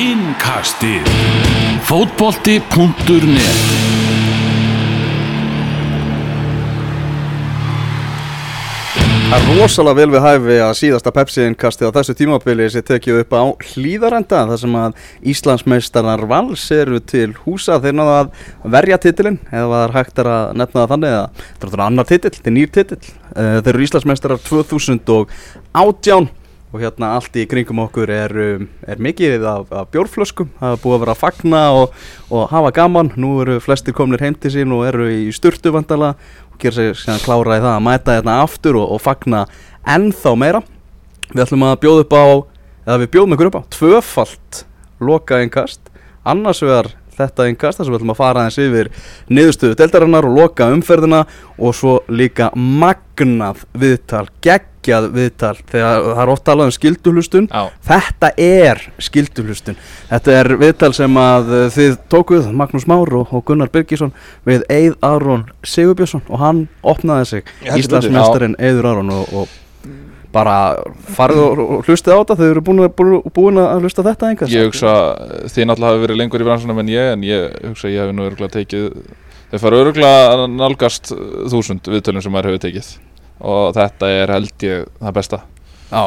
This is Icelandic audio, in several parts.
Innkastið. Fótbolti.net Það er rosalega vel við hæfi að síðasta Pepsi-innkasti á þessu tímabili sem tekið upp á hlýðarenda þar sem að Íslandsmeistarar vals eru til húsa. Þeir náða að verja titilinn eða það er hægt að nefna það þannig að þetta er annar titil, þetta er nýr titil Eh, þeir eru Íslandsmeistarar 2018 og hérna allt í kringum okkur er, um, er mikið af, af bjórflöskum. Það er búið að vera að fagna og, og hafa gaman, nú eru flestir komnir heim til sín og eru í sturtu vandala og gera síðan klára í það að mæta hérna aftur og, og fagna ennþá meira. Við ætlum að bjóða upp á eða við bjóðum ykkur upp á tvöfalt loka einkast annars vegar þetta einkast þar sem við ætlum að fara aðeins yfir niðurstöðu deltarinnar og loka umferðina. Og svo líka magnað viðtal, geggjað viðtal. Þegar það er oft talað um skilduhlustun Já. þetta er skilduhlustun þetta er viðtal sem að uh, þið tókuð Magnús Már og, Gunnar Birgisson við Eið Aron Sigurbjörnsson og hann opnaði sig. Íslandsmeisterinn Eiður Aron og, og bara farið og, hlustið á þetta. Þau eru búin, að- búin, að hlusta á þetta einhvers Ég hugsa, þið náttúrulega hafi verið lengur í bransunum en ég en ég hugsa ég hef nú örgulega tekið þeir fara örgulega að nálgast þúsund viðtölum sem maður hefur tekið og þetta er held ég það besta. Já,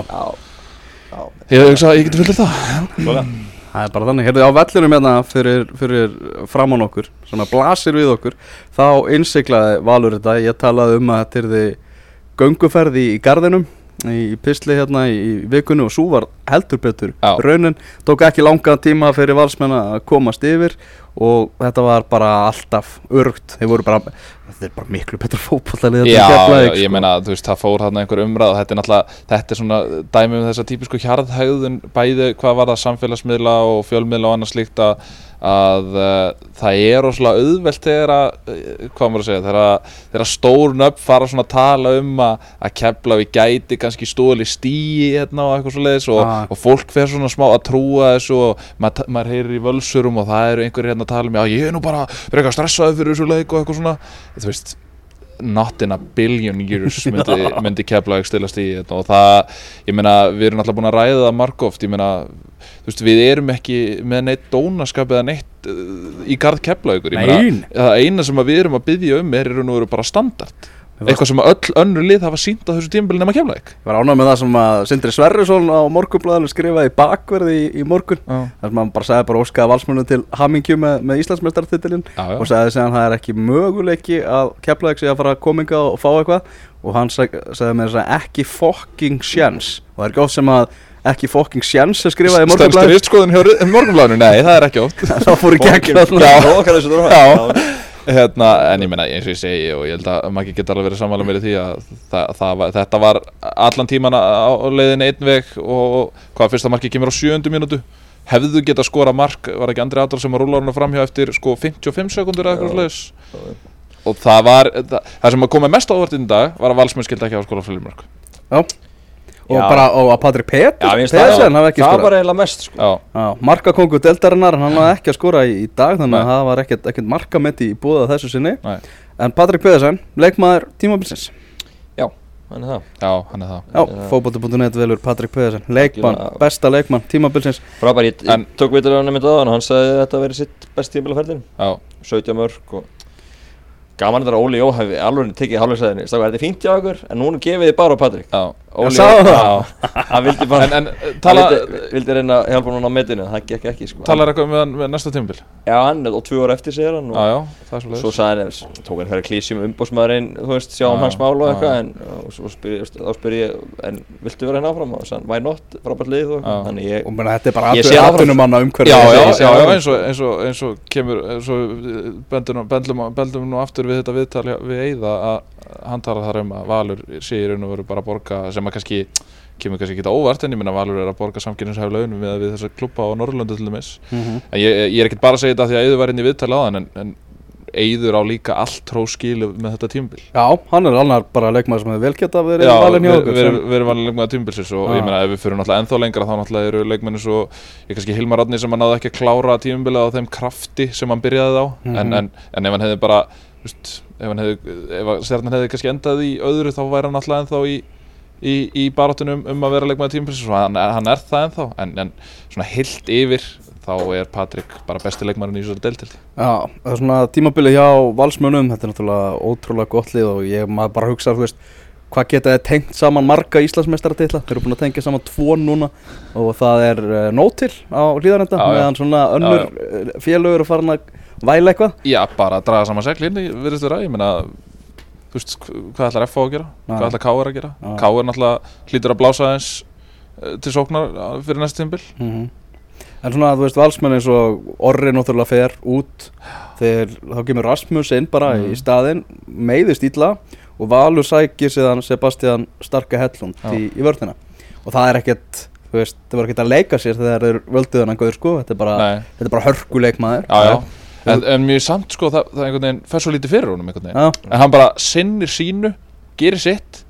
Ég hugsa ég geti fyllir það. Það er bara þannig, heyrðu á vellinum hérna fyrir, fyrir framann okkur sem að blasir við okkur þá innsiklaði Valur þetta, ég talaði um að þetta er þið gönguferði í garðinum í pisli hérna í vikunni og svo var heldur betur Já. raunin, tók ekki langa tíma fyrir valsmenn að komast yfir og þetta var bara alltaf örgt, þeir voru bara þetta er bara miklu betur fótbollalið Já, já, ég meina, þú veist, það fór þarna einhver umræð og þetta er náttúrulega, þetta er svona dæmi um þessa típisku hjarðhægðun bæði hvað var það samfélagsmiðla og fjölmiðla og annað slíkt að, að uh, það er rosalega auðvelt þegar að, uh, hvað maður að segja, þegar að, þegar að stórn upp fara svona að tala um að, að kepla við gæti kannski stóli stíi hérna og eitthvað svo leiðis og, Ah. og fólk fer svona smá að trúa þessu og maður, maður heyrir í völsurum og það eru einhverjir hérna að tala um, já ég er nú bara frekar stressaði fyrir þessu leik og eitthvað svona, þú veist not in a billion years myndi, myndi Keflavík stilast í þetta og það, ég meina, við erum alltaf búin að ræða það margóft, ég meina þú veist, við erum ekki með neitt dónaskap eða neitt uh, í garð Keflavíkur, ég meina, það eina sem að við erum að byggja um er og veru bara standard eitthvað sem öll önnur lið hafa sínt á þessu tímabili nema Keflavík. Ég var ánægð með það sem að Sindri Sverrisson á morgunblæðinu skrifaði í bakverði í, í morgun. Já. þar sem hann bara sagði bara óskaði valsmönnum til hamingju með, með Íslandsmeistartitilinn já. og sagði sem það er ekki möguleiki að kepla ekki að fara að kominga og fá eitthvað. Og hann sag, sagði með þess að ekki fucking sjens og það er oft sem að ekki fucking sjens er skrifaði í morgunblæðinu ristskoðun hjá morgunblæðinu, nei, það er ekki oft hérna, en ég meina eins og ég segi og ég held að maður geta alveg verið sammála með því að það, það var, þetta var allan tíman á leiðinni einn veg og hvað fyrsta marki kemur á sjöundu mínútu. Hefðu geta skora mark, var ekki Andri Adolf sem að rúla hana framhjá eftir sko 55 sekundur eða eitthvað slags og það var, það, það sem að koma mest ávart í dag var að valsmenn skildi ekki á skóla mörg Já. Og Já. bara og að Patrik ekki það skorað. var eiginlega mest sko. já, Já, markakongu deltarinnar, hann hafði ekki að skora í, í dag þannig að Nei. það var ekkert, ekkert markametti í búða þessu sinni. Nei. en Patrik Pedersen, leikmaður tímabilsins. Já, það. Hann er það. Já, Já. fótbolti.net velur Patrik Pedersen leikmann, besta leikmann tímabilsins. Frábær, ég, En- ég tók vitur á hann einmitt aðan og hann sagði að þetta verið sitt best á já, 17 mörg og gaman þetta að Óli Jó hefði alveg tekið hálflegsæðinni Stáka, þetta er fínt hjá okkur en núna gefið þið bara á Patrik. Já Óli það? Já, hann vildi bara en, en uh, hann tala, vildi, vildi reyna að hjálpa hann á metinu það gekk ekki sko. Talar eitthvað með, hann með næsta tímabil? Já, hann og tvö ára eftir segir hann og já, já, það er svo svo sagði hann, tók hann fyrir klísjum umbósmaðurinn, þú veist, sjá Já, um hans mál og eitthvað en þá spyr ég, en viltu vera hérna áfram? Og sann, why not, frábært lið og þannig ég, og menna, þetta er bara Ég sé áfram. atvinnumanna umhverfi Já, já, eins og, eins og, eins og kemur eins og bendum, nú aftur við þetta viðtal við Eyða að hann talar þar um að Valur sé í raun og veru bara að borga sem að kannski kemur kannski ekki óvart en ég minna Valur er að borga samkynninshæf launum við, við þessa klubba á Norrlundu til dæmis Mhm. en ég, ég er ekkert bara að segja þetta því að Eyður var inn í viðtali á þann en, en Eyður á líka allt tró skilu með þetta tímabil Já, hann er annar bara leikmaður sem hefur vel geta verið hjá við okkur sem- við erum valin leikmaður tímbilsins og Já. ég meina ef við fyrir náttúrulega ennþá lengra þá náttúrulega eru leikmenni svo ég kannski Hilmar Radni sem hann náði ekki að klára tímbilið á þeim krafti sem hann byrjaði á en, Mhm. en, en ef hann hefði bara þú veist, ef hann hefði ef að stjarnan hefði kannski endað í öðru þá væri hann náttúrulega ennþá í í, í barátunum um að vera leikmaður tímabilsins og hann, hann er það ennþá en, en svona heilt yfir þá er Patrik bara besti leikmaðurinn í þessari deltildi Já, það er svona tímabilið hjá valsmönum, þetta er náttúrulega ótrúlega gott lið og ég maður bara hugsa, þú veist, hvað geta þið tengt saman marga Íslandsmeistaratitla, þeir eru búin að tengja saman tvo núna og það er uh, nót til á hlýðarenda, meðan svona önnur uh, félögur eru farin að væla eitthvað. Já, bara að draga saman seglin virðist vera, ég meina þú veist, hv- hvað ætlar FH að gera, Já. hvað ætlar KR að gera? Já. KR náttúrulega hlýtur að blása aðeins eh, til sóknar eh, fyrir næst tímbil Mm En svona, þú veist, valsmenn eins og Orri náttúrulega fer út. Þegar þá kemur Rasmus inn bara Mm. í staðinn, meiðist illa og Valur sækir síðan Sebastian Starka Hellund í, í vörðina. Og það er ekkert, þú veist, það var ekkert að leika sér þegar þeir völduðu hann góður sko, þetta er bara, bara hörkuleikmaður. Já, já En, en mjög samt sko, það, það einhvern veginn fer svo lítið fyrir honum einhvern veginn. Já, En hann bara sinnir sínu, gerir sitt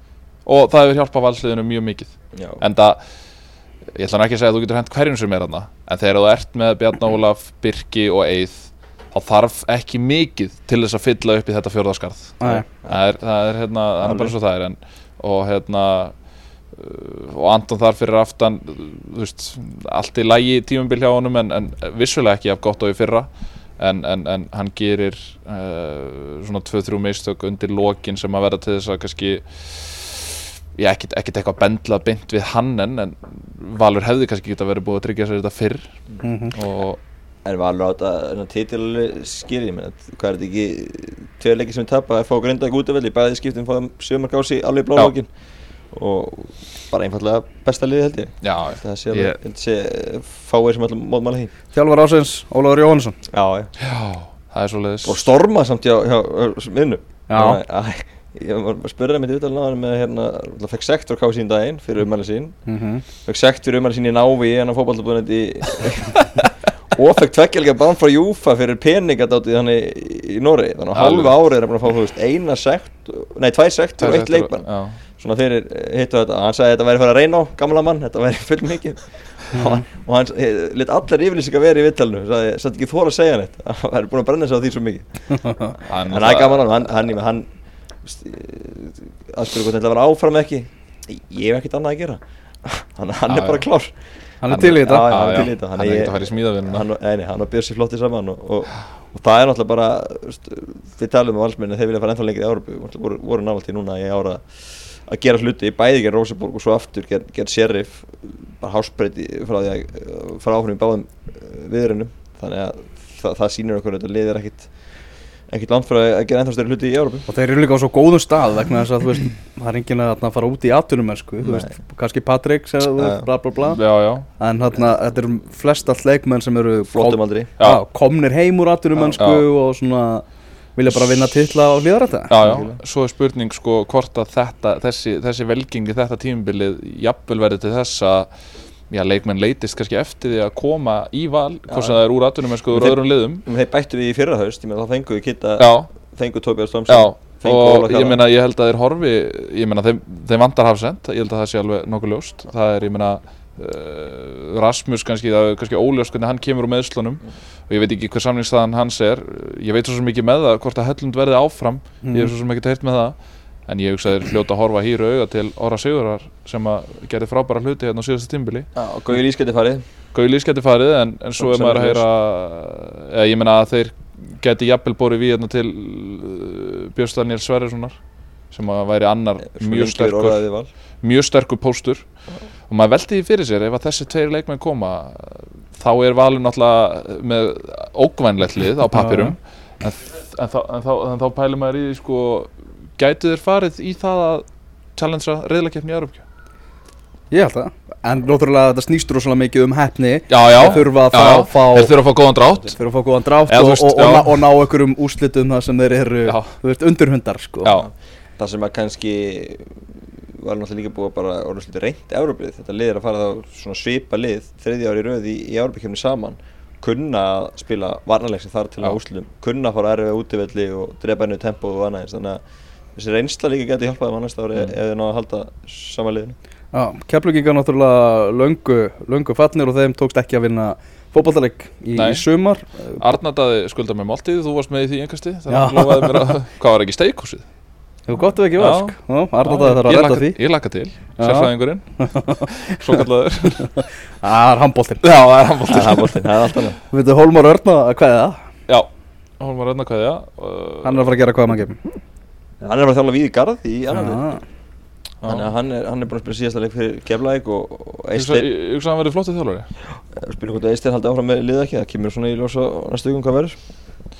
og það hefur hjálpað valsliðinu mjög mikið. Já, En það, ég ætla nú ekki að segja að þú getur hent hverjum sem er þarna En þegar þú ert með Bjarni Ólaf, Birki og Eið þá þarf ekki mikið til þess að fylla upp í þetta fjórðaskarð Nei. það er, það er hérna, það er bara svo það er en, og hérna uh, og Anton þar fyrir aftan uh, þú veist, allt í lægi tímumbil hjá honum en, en vissulega ekki af gott á í fyrra en, en, en hann gerir uh, svona 2-3 mistök undir lokin sem að verða til þess að kannski ég ekkert, eitthvað bendlað beint við hann en, en Valur hefði kannski geta verið búið að tryggja sér þetta fyrr. Mhm. og en var alveg á þetta títil skýrði, ég meina, hvað er þetta ekki tveir leikir sem við tapa, að fá grindaði útavelli bæði skiptum fáðum sjömarkási alveg í blálókin og bara einfallega besta liði held ég já, það sé Ég- sé fáir sem alltaf mótmála því Þjálfar ásins, Ólafur Jóhannesson já, já. já, það er svo leiðis og storma samt hjá, hjá, hjá vinnu Já. ég var að spyrja mig til viðtalið náðan með hérna, alltaf fekk sektor kási sín daginn fyrir umæli sín Mhm. fekk sekt fyrir umæli sín í návi í hennar fótballtabúðinni og fekk tveggjalga bán frá Júfa fyrir peningadátið hann í, í Noregi þannig að hálfu árið er hann búin að fá þú veist, eina sekt nei, tvær sektur og eitt leikmann já, svona fyrir hittu þetta hann sagði að þetta væri að fara að reyna á gamla mann þetta væri full mikið. Og hann, og hann eh, lit allar yfirlýsingar verið í vittalinu sagði, sagði ekki þóra að segja neitt hann væri búin að brenna sig á því svo mikið. Það er gaman hann, hann, hann, hann aðspyrja hvort þetta var áfram ekki. Ég hef ekkert annað að gera. Hann, hann er bara klár. Hann er til í þetta. Hann er til í þetta. Hann Þannig er ég- ekkert að fara í smíðavinnuna. hann, nei, nei, hann og Björsi flotti saman og, og, og það er náttúrulega bara við talum um valsmenni þeir vilja fara ennþá lengri í Náttúrulega voru, í núna í ára að gera hluti bæði gerð Rosenborg og svo aftur gerð ger Sheriff bara hásbreytti frá því að fara áfram í báðum viðrunum þannig að það, það sýnir okkur að þetta liðir ekkit ekkit langt frá að gera ennþá styrri hluti í Európu Og þeir eru líka á svo góðum stað vegna þess að þú veist, það er enginn að fara út í þú veist, kannski Patrik bla bla bla. Já, já, en þarna, þetta eru flest allt leikmenn sem eru komnir heim úr atvinnumennsku Já. og svona vilja bara vinna titla á hlýðarætta já, já, svo er spurning sko hvort að þetta, þessi, þessi velgengi þetta tímabilið jafnvel verði til þess að já, leikmenn leitist kannski eftir því að koma í val, hvort sem það er úr atvinnum en sko úr öðrum liðum. þeir bættu við í fyrra haust ég meina þá fengu við kitta já, fengu Tobias já, Thompson fengu og ég meina ég held að þeir horfi ég meina þeim, þeim vantar hafsend ég held að það sé alveg nokkuð ljóst. Það er ég meina Rasmus kannski, það er kannski óljóst hvernig hann kemur úr meðslunum og ég veit ekki hver samlingsstaðan hans er. Ég veit svo sem ekki með það hvort að Hellund verði áfram. Ég er svo sem ekki teirt með það. En ég hugsa að þeir hljóta að horfa hýru auga til Óra Sigurar sem að gerði frábæra hluti hérna á síðasta tímbili Já, og Gauði Lískætti farið. Gauði Lýs farið en, en svo er maður að heyra eða ég meina að þeir geti jafnvel borið við hérna til uh, Björns Daniel Sverrissonar sem að væri annar mjög sterkur mjög sterkur póstur og maður veldi því fyrir sér ef að þessi tveir leikmenn koma þá er valur náttúrulega með ógvænlegt lið á pappirum en, en, þá, en, þá, en þá pælum maður í því sko gætu þeir farið í það að challengea reyðlakefni í Európkjö Ég held það, en náttúrulega þetta snýstur rosalega mikið um hefni Já, já, Þeir þurfa að já, fá, þeir þurfa að fá góðan drátt. Þeir þurfa að fá góðan drátt og, veist, og, og, ná- og ná einhverjum úrslitum þar sem þeir eru, Já. þú veist, undirhundar sko. Já, það sem að kannski var náttúrulega líka búið að bara orðið svolítið reynt Európlið, þetta lið er að fara þá svona svipa lið þriðja ári röð í, í Európakefni saman. Kunna að spila varnarleik sem þar til að úslum kunna að fara erfið útivelli og drepa hennu tempo og annað eins. Þannig að þessi reynsla líka geti hjálpaði mann næsta ári Mm. ef þið náðu að halda sama liðinu. Já, Keflavíkingar náttúrulega löngu, löngu fallnir og þeim tókst ekki að vinna fótballtaleg í, í sumar. Arnardaði skulda með máltíð, þú varst með í því Já. þannig að lofaði mér að, hvað var ekki steikhúsið? Hefur gott ef ekki vask Arnótaði þarf að redda laka- því. Ég laka til, sérfræðingurinn. Svo kallaður Það er handbóltinn Já, það er Það handbólti er handboltinn, það er allt annað. Við veitum Hólmar Örn að hvað er það? Já, Hólmar Rönna hvað já Hann er að fara að gera hvað maður gefum Hann er að fara að þjála við í garð í annan að hann er, hann er búin að spila síðasta leik fyrir Keflæk og, og Ég hugsa að hann verið flottið þjálfari. Spila hvort að Eistein haldi áfram með liða ekki það kemur svona í ljós á næstu verður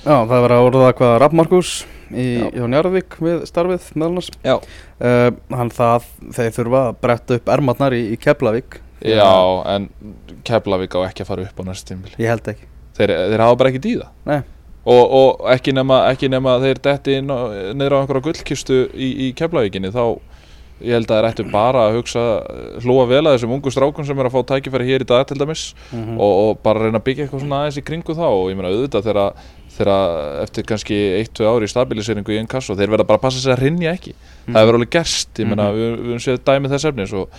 Já, það er verið að orða hvað Rapp Markus í, Já. hjá Njarðvík við starfið meðal Já, uh, Hann það, þeir þurfa að bretta upp ermarnar í, í Keflavík. Já, en Keflavík á ekki að fara upp á næstu tímbil Ég held ekki. Þeir, þeir hafa bara ekki dýða Nei, og, og ekki nema, ekki nema þeir detti inn á- einhverja gullkistu í, í Keflavíkinni þá ég held að þeir ættu bara að hugsa hlúa vel að þessum ungu strákum sem er að fá tækifæri hér í dag til dæmis Mhm. og, og bara reyna að byggja eitthvað svona aðeins í kringu þá. Og ég meina auðvitað þegar, þegar eftir kannski 1-2 ári í stabiliseringu í einn kass og þeir verða bara að passa sig að rinja ekki það hefur alveg gerst, ég meina Mhm. við, við höfum séð dæmi þess efnis og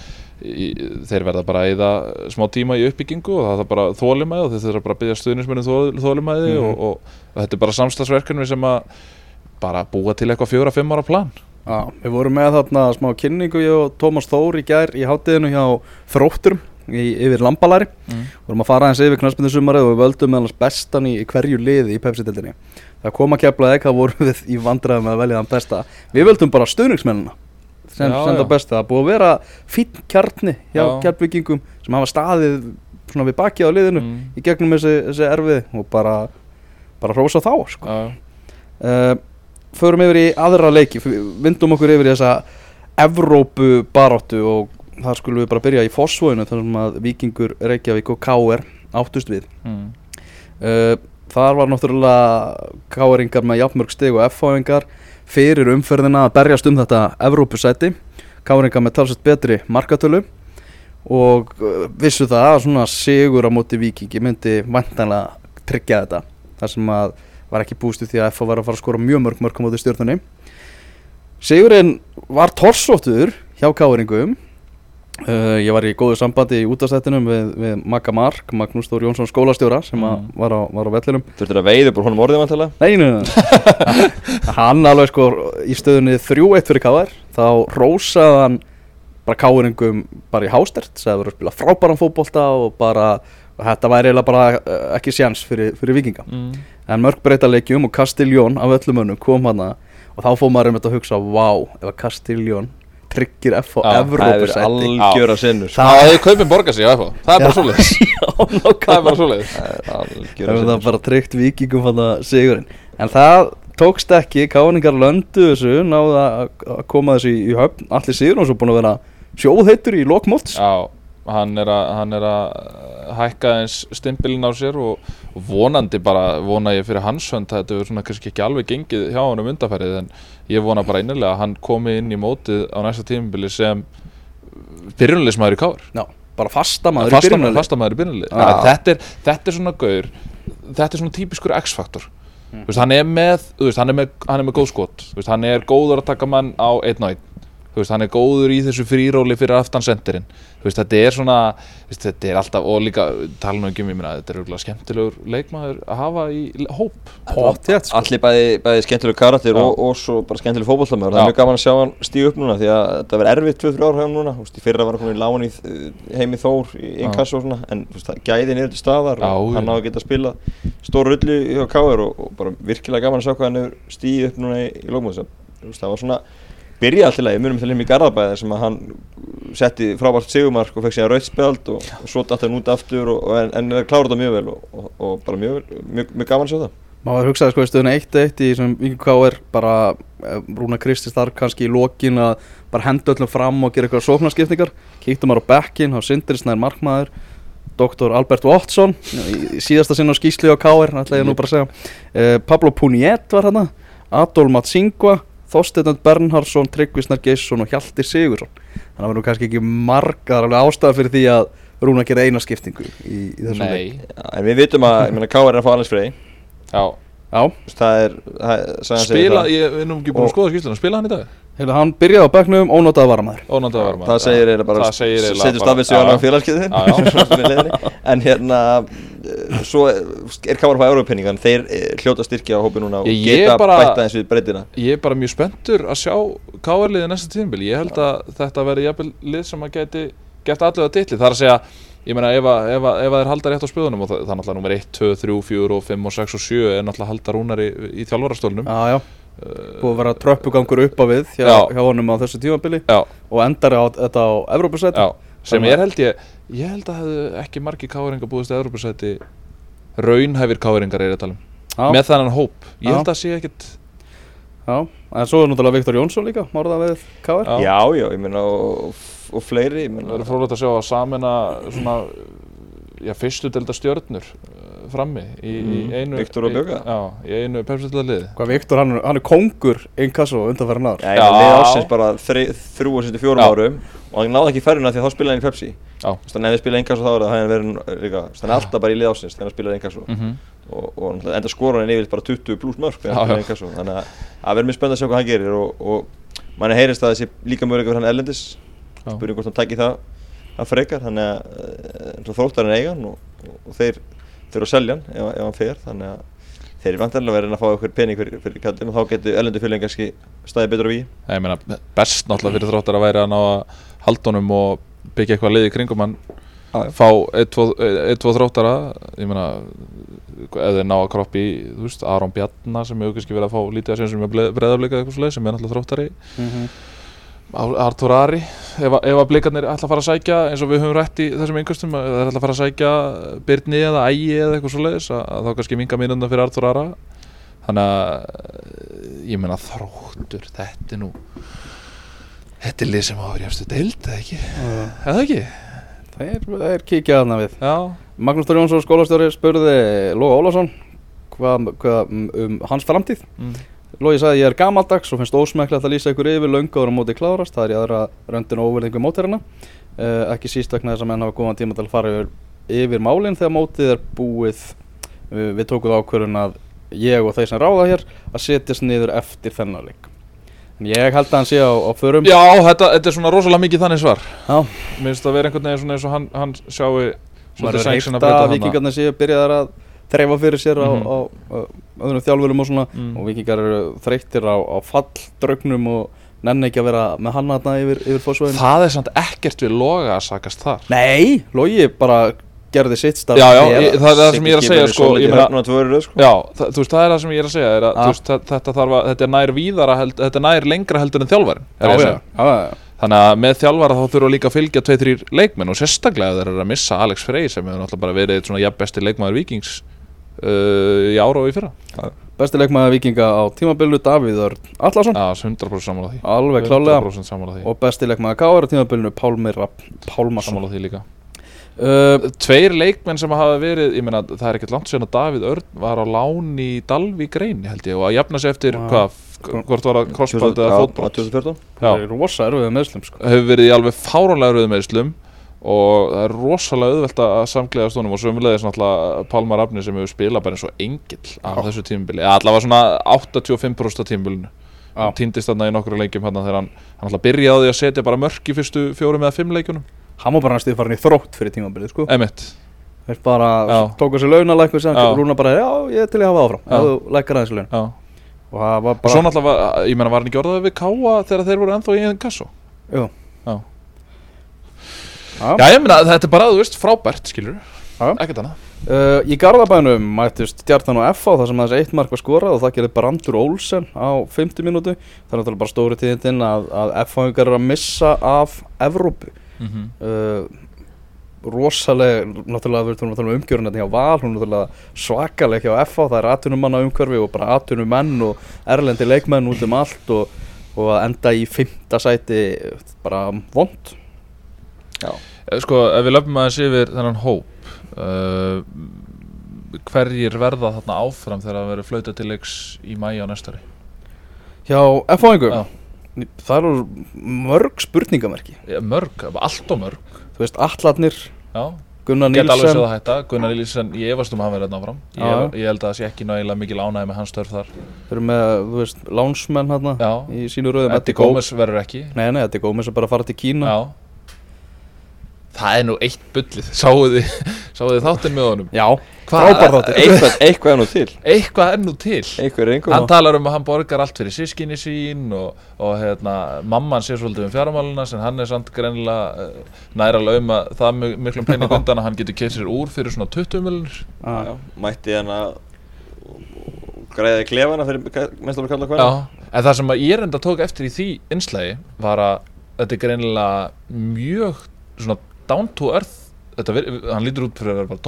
í, þeir verða bara að eyða smá tíma í uppbyggingu og það er bara þólimæði og þeir þurfa bara að byggja stuðnismennum þó, þólimæði Mhm. og, og, og þetta er bara samstagsverkefni sem að bara búa til eitthvað fjóra-fimm ára plan Já, við vorum með þarna smá kynningu ég og Tómas Þór í gær í hátíðinu hjá Þrótturum í, yfir Lambalari mm. vorum að fara aðeins yfir knarspindusumarið og við völdum meðal bestan í, í hverju liði í Pepsi-dildinni það kom að keflaði ekki, það vorum við í vandræðum með að velja þann besta við völdum bara stuðningsmennina sem Já, senda já. besta, það búið að vera fínn kjarni hjá Já. kjartbyggingum sem hafa staðið svona við baki á liðinu Mm. í gegnum þessi, þessi erfið og bara bara hrósa þá sko. Uh, förum yfir í aðra leiki vindum okkur yfir í þessa Evrópu baráttu og það skulum við bara byrja í Fossvóinu þar sem að Víkingur, Reykjavík og K.R. áttust við mm. uh, þar var náttúrulega K.R.ingar með jafnmörg stig og F.A.ingar fyrir umferðina að berjast um þetta Evrópusæti K.R.ingar með talsett betri markatölu og uh, vissu það að svona sigur á móti Víkingi myndi vantanlega tryggja þetta þar sem að var ekki búist við því að F.A. var að fara að skora mjög mörg mörg á móti stjórnunni Sigurinn var torsóttur hjá K.R.ingum uh, ég var í góðu sambandi í útastættinum við, við Magga Mark, Magnús Þór Jónsson skólastjóra sem Mm. var, á, var á vellinum þurftur að veiða búr honum orðið vantilega Nei, nei, nei. hann alveg sko í stöðunni 3-1 fyrir K.R. þá rósaði hann bara K.R.ingum bara í hástert sagði að vera að spila frábæran fótbolta og bara þetta væri eiginlega bara eh, ekki sjans fyrir, fyrir vikinga Mm. en mörg breytaleikjum og Castiljón af öllum önnum kom hana og þá fór maður einmitt að hugsa vá, ef að Castiljón tryggir F á hefur Evrópusæti. algjöra sinnur Það hefði kaupin borgað sig á FH Það er bara svoleiðis. Það er bara algjöra er það sinnur bara tryggt vikingum hann að sigurinn. En það tókst ekki, káningar löndu þessu, náðu að koma þessu í, höfn, allir sigur og svo búin að vera sjóðheitur í lokmóts Já, hann er að, hann er að hækka eins stimpilin á sér og, og vonandi bara, vona ég fyrir hans hönd að þetta verður svona kannski ekki alveg gengið hjá hann um undarfærið en ég vona bara innilega að hann komi inn í mótið á næsta tímabili sem byrjunleismæður í káður Já, bara Fastamæður fasta í byrjunlið Já. þetta, er, þetta er svona gaur þetta er svona típiskur X-faktor. Veist, hann hann hann er með góð skot. Hann er góður að taka mann á einn og einn. Þú veist, hann er góður í þessu fríróli fyrir aftan sendirinn. Þú veist, þetta er svona þú veist, þetta er alltaf, og líka tala nú ekki um, ég meina, þetta er auðvitað skemmtilegur leikmaður að hafa í hóp. Pottþétt, sko. Allir bæði, bæði skemmtileg karakter og, og svo bara skemmtileg fótbollamöður Það er mjög gaman að sjá hann stíu upp núna því að þetta verður erfitt 2-3 ára hjá hann núna. Þú veist, Í fyrra var hann komin í láin í uh, heimi Þór í Já. inkasso og svona En þú veist, það- gæðin er til staðar Já, og hann já. á að geta spila stór rullu hjá Káir Það svona byrja alltaf leið, munum til heim í Garðabæði sem að hann setti frábært sigumark og fekk síðan rautspjald og, svo datt hann út aftur og, og en, en það klára þetta mjög vel og, og, og bara mjög, vel- mjög, mjög gaman að sjá það Maður hugsaði sko í stöðuna 1-1 í sem Víking K.R. bara eh, Rúna Kristi þar kannski í lokin að bara henda öllum fram og gera eitthvað sóknarskiptingar kíktum maður á bekkin, á Sindri Snær Markmaður Dr. Albert Watson í síðasta sinn á skýsli á K.R. ætla ég nú bara að segja uh, Pablo Puniet var hérna Adol Matsingva Þorsteinn Bernhardsson, Tryggvisnar Geisson og Hjalti Sigursson þannig að það var nú kannski ekki margar alveg ástæða fyrir því að Rúna gera eina skiptingu í, í þessum leik. En við vitum að, ég meina, Káir er að fá alveg frey. Já. Já, Það er, það, segir Spila, ég er nú ekki búin að skoða skýrsluna, spila hann í dag? Heilu, hann byrjaði á bekknum, ónótaði varamæður ónátað var maður það segir eiginlega bara það segir eiginlega setjum bara- stafið sig Já, á já. félagskeiðin en hérna eh, svo er Káar fá európenningan þeir eh, hljóta styrkja á hópi núna og Ég- geta bara- bætta eins við breytina ég er bara mjög spenntur að sjá káarliði næsta tíðanbíl ég held að þetta verði jafnvel lið sem að geti gett allavega ditli það er að segja ég meina ef, að- ef, að- ef að þeir halda rétt á spöðunum og það, það er náttúrulega nummer 1, 2, 3, 4 og 5 og 6 og 7 er náttúrulega að halda rúnar í, í þjálfarastólnum Já, já, búið að vera tröppugangur upp á við hjá, Já. hjá honum á þessu tímabili já, og endar á þetta á Evrópusæti já, sem er held ég ég held að hefðu ekki margi káaringar búist í Evropasæti raunhæfir káaringar er að tala um Já, með þennan hóp, ég Já. held að sé ekkit já, en svo er náttúrulega Viktor Jónsson líka, márða við KR Já. já, já, ég meina og, og fleiri ég það meina verður frólægt að sjá að samina svona já, fyrstu delta stjörnur uh, frammi í, í Mhm. einu Viktor og í- Björga. já, í einu pepsitlega liði Hvað Viktor, hann, er- hann er kongur inkasso undanferðin ár. Já, Já. ég með ásins bara þrjú og sýtti fjórum árum og hann náði ekki færðina því að þá spilaði hann í Pepsi. Þannig ef við spilaði og þá er það hann verið líka Hann er alltaf bara í lið ásins þegar hann spilaði og, mm og, og náttúrulega enda skora hann yfir bara 20 pluss mörg hann Þannig að það verður mjög spennt að sjá hvað hann gerir og, og manni heyrist að þessi líka mjög hann hann að frekar þannig að uh, þróttar hann eigan og, og, þeir þurfa að selja hann ef, ef hann fer þannig að þeir eru vantarlega verið að fá eitthvað pening fyrir, fyrir kallin og þá getur erlendu fylgjan kannski staðið betur á víi ég meina best náttúrulega fyrir þróttar að væri að ná að halda honum og byggja eitthvað liði kringum hann fá 1-2 þróttara ég meina ef þeir ná að kroppi í, þú veist, Aron Bjarnar sem hefur kannski verið að fá lítið að sem sem er breðafleika eitthvað svoleið sem er náttúrulega þróttari. Mm -hmm. Ar- Artur Ari ef, ef að blikarnir ætla að fara að sækja eins og við höfum rætt í þessum yngustum að þeir ætla að fara að sækja Byrni eða Ægi eða eitthvað svoleiðis að, að þá kannski minga mínundan fyrir Artur Ara. Þannig að eh, ég meina þróttur þetta er nú þetta er lið sem hafa verið jafnstu deild eða ekki, eða ekki? Þeir, þeir kíkja þarna við. Já, Magnús Þór Jónsson, skólastjóri, spurði Lóa Ólafsson hvað, um, um hans framtíð. Mm. Lógi sagði ég er gamaldags og finnst ósmekklegt að lýsa ykkur yfir löngu ára móti klárast. Það er í aðra röndin og óverðingu móterina uh, ekki síst vegna þess að menn hafa góðan tíma til að fara yfir, yfir málinn þegar mótið er búið. Uh, við tókum það ákvörðun að ég og þeir sem ráða hér að setjast niður eftir þennan leik. En ég held að hann sé á, á förum. Já þetta, þetta er svona rosalega mikið þannig svar. Já. mér finnst það vera einhvern veginn eins og hann, hann sjáu að vikingarnir séu byrjaðar að þreifa fyrir sér á, Mhm. á, á öðrum þjálfurum og svona Mm. og vikingar eru þreyttir á, á falldraugnum og nenni ekki að vera með hann aðna yfir, yfir fórsvæðinu það er samt ekkert við loga að sakast þar Nei, Logi bara gerði sitt starf Já, já, ég- það er það sem ég er að segja sko, ég meina, sko. Já, það, þú veist, það er það sem ég er að segja er að, veist, þetta, að, þetta er nær víðara held, þetta er nær lengra heldur en þjálfarin já, já, já, já. Þannig að með þjálfara þá þurfa líka að fylgja 2-3 leikmenn og sérstaklega þeir eru að missa Alex Frey sem hefur náttúrulega bara verið svona jafn besti leikmaður Víkings uh, í ára og í fyrra. Besti leikmaður vikinga á tímabilnu Davíð Örn Allarsson Já, 100% sammála því. Alveg klálega 100% sammála því. Og besti leikmaður Káar á tímabilnu Pálmi Rapp Pálmarsson. Sammála því líka. Uh, Tveir leikmenn sem hafa verið, ég meina það er ekkert langt síðan að Davíð Örn var á lán í Dalvík reyni held ég og að jafna sig eftir hvað, hvort var það crossband eða fótbrot 2014 Það er rosa erfið meðslum sko. hefur verið í alveg fárálega rauðum meðslum og það er rosalega auðvelt að samglega stónum og sömulegis náttúrulega Pálmar Afni sem hefur spilað bara eins og engill á Já. þessu tímubili, eða allavega svona 85% af tímubilinu Já. hann týndist þarna í nokkru leikjum hann þegar hann, alltaf byrjaði að setja bara mörk í fyrstu fjórum eða fimm leikunum Hann var bara næstuð farin í þrótt fyrir tímabilið sko. emitt, Þeir bara Já. tóku launalækku sem Já. Rúna bara, já, ég til að hafa áfram Já. Þú lækkar aðeins laun Og það var og bara svo náttúrulega, var, ég meina var hann ekki orðað við Káa þegar þeir voru ennþá í einn kasso Jú. Já. Já. Já, ég meina þetta er bara, þú veist, frábært, skilur ekkert annað. Uh, í Garðabænum mættist Stjartan og FH þar sem aðeins eitt mark var skorað og það gerði Brandur Olsen á 50 mínútu. Það er náttúrulega bara stóri tíðindinn að, að FH-ingar eru að missa af Evrópu. Mm -hmm. uh, rosaleg náttúrulega við erum tala um umgjörun hérna hjá Val hún er náttúrulega svakaleg hjá FH það er atvinnumanna umhverfi og bara atvinnumenn og erlendi leikmenn út um allt og, og að enda í fymta sæti bara vond Sko, ef við löfum aðeins yfir þennan hóp uh, Hverjir verða þarna áfram þegar það verður flauta til leiks í mæja á næstari? Já. það eru mörg spurningamerki. Mörg, allt og mörg. Þú veist, allarnir Já, Gunnar Get alveg séð Nílsen að hætta. Gunnar Nílsen, ég efast um að hann verið þarna áfram. Já. ég, ég held að það sé ekki nægilega mikil ánægði með hans störf þar. Þeir eru með, þú veist, lánsmenn hérna. Í sínu röðum Eddie Gómez verður ekki. Nei, nei, Eddie Gómez er bara að fara til Kína. Já Það er nú eitt bullið. Sáuð þið, sáuð þið þáttinn með honum? Já, Hvað- frábær þáttur. eitthvað, eitthvað er nú til. Eitthvað er nú til. Eitthvað er einhver Hann talar um að hann borgar allt fyrir sískinni sín og, og hérna, mamman sé svolítið um fjármáluna sem hann er samt greinilega uh, næra lauma það mi- miklum pening undan að hann getur keitt sér úr fyrir svona 20 miljonir Já, já, mætti hann að græði klefana fyrir að kalla hvað Já, en það sem að ég reynda tók eftir í því innslægi var að þetta er greinilega mjög svona down to earth þetta, hann lítur út fyrir að vera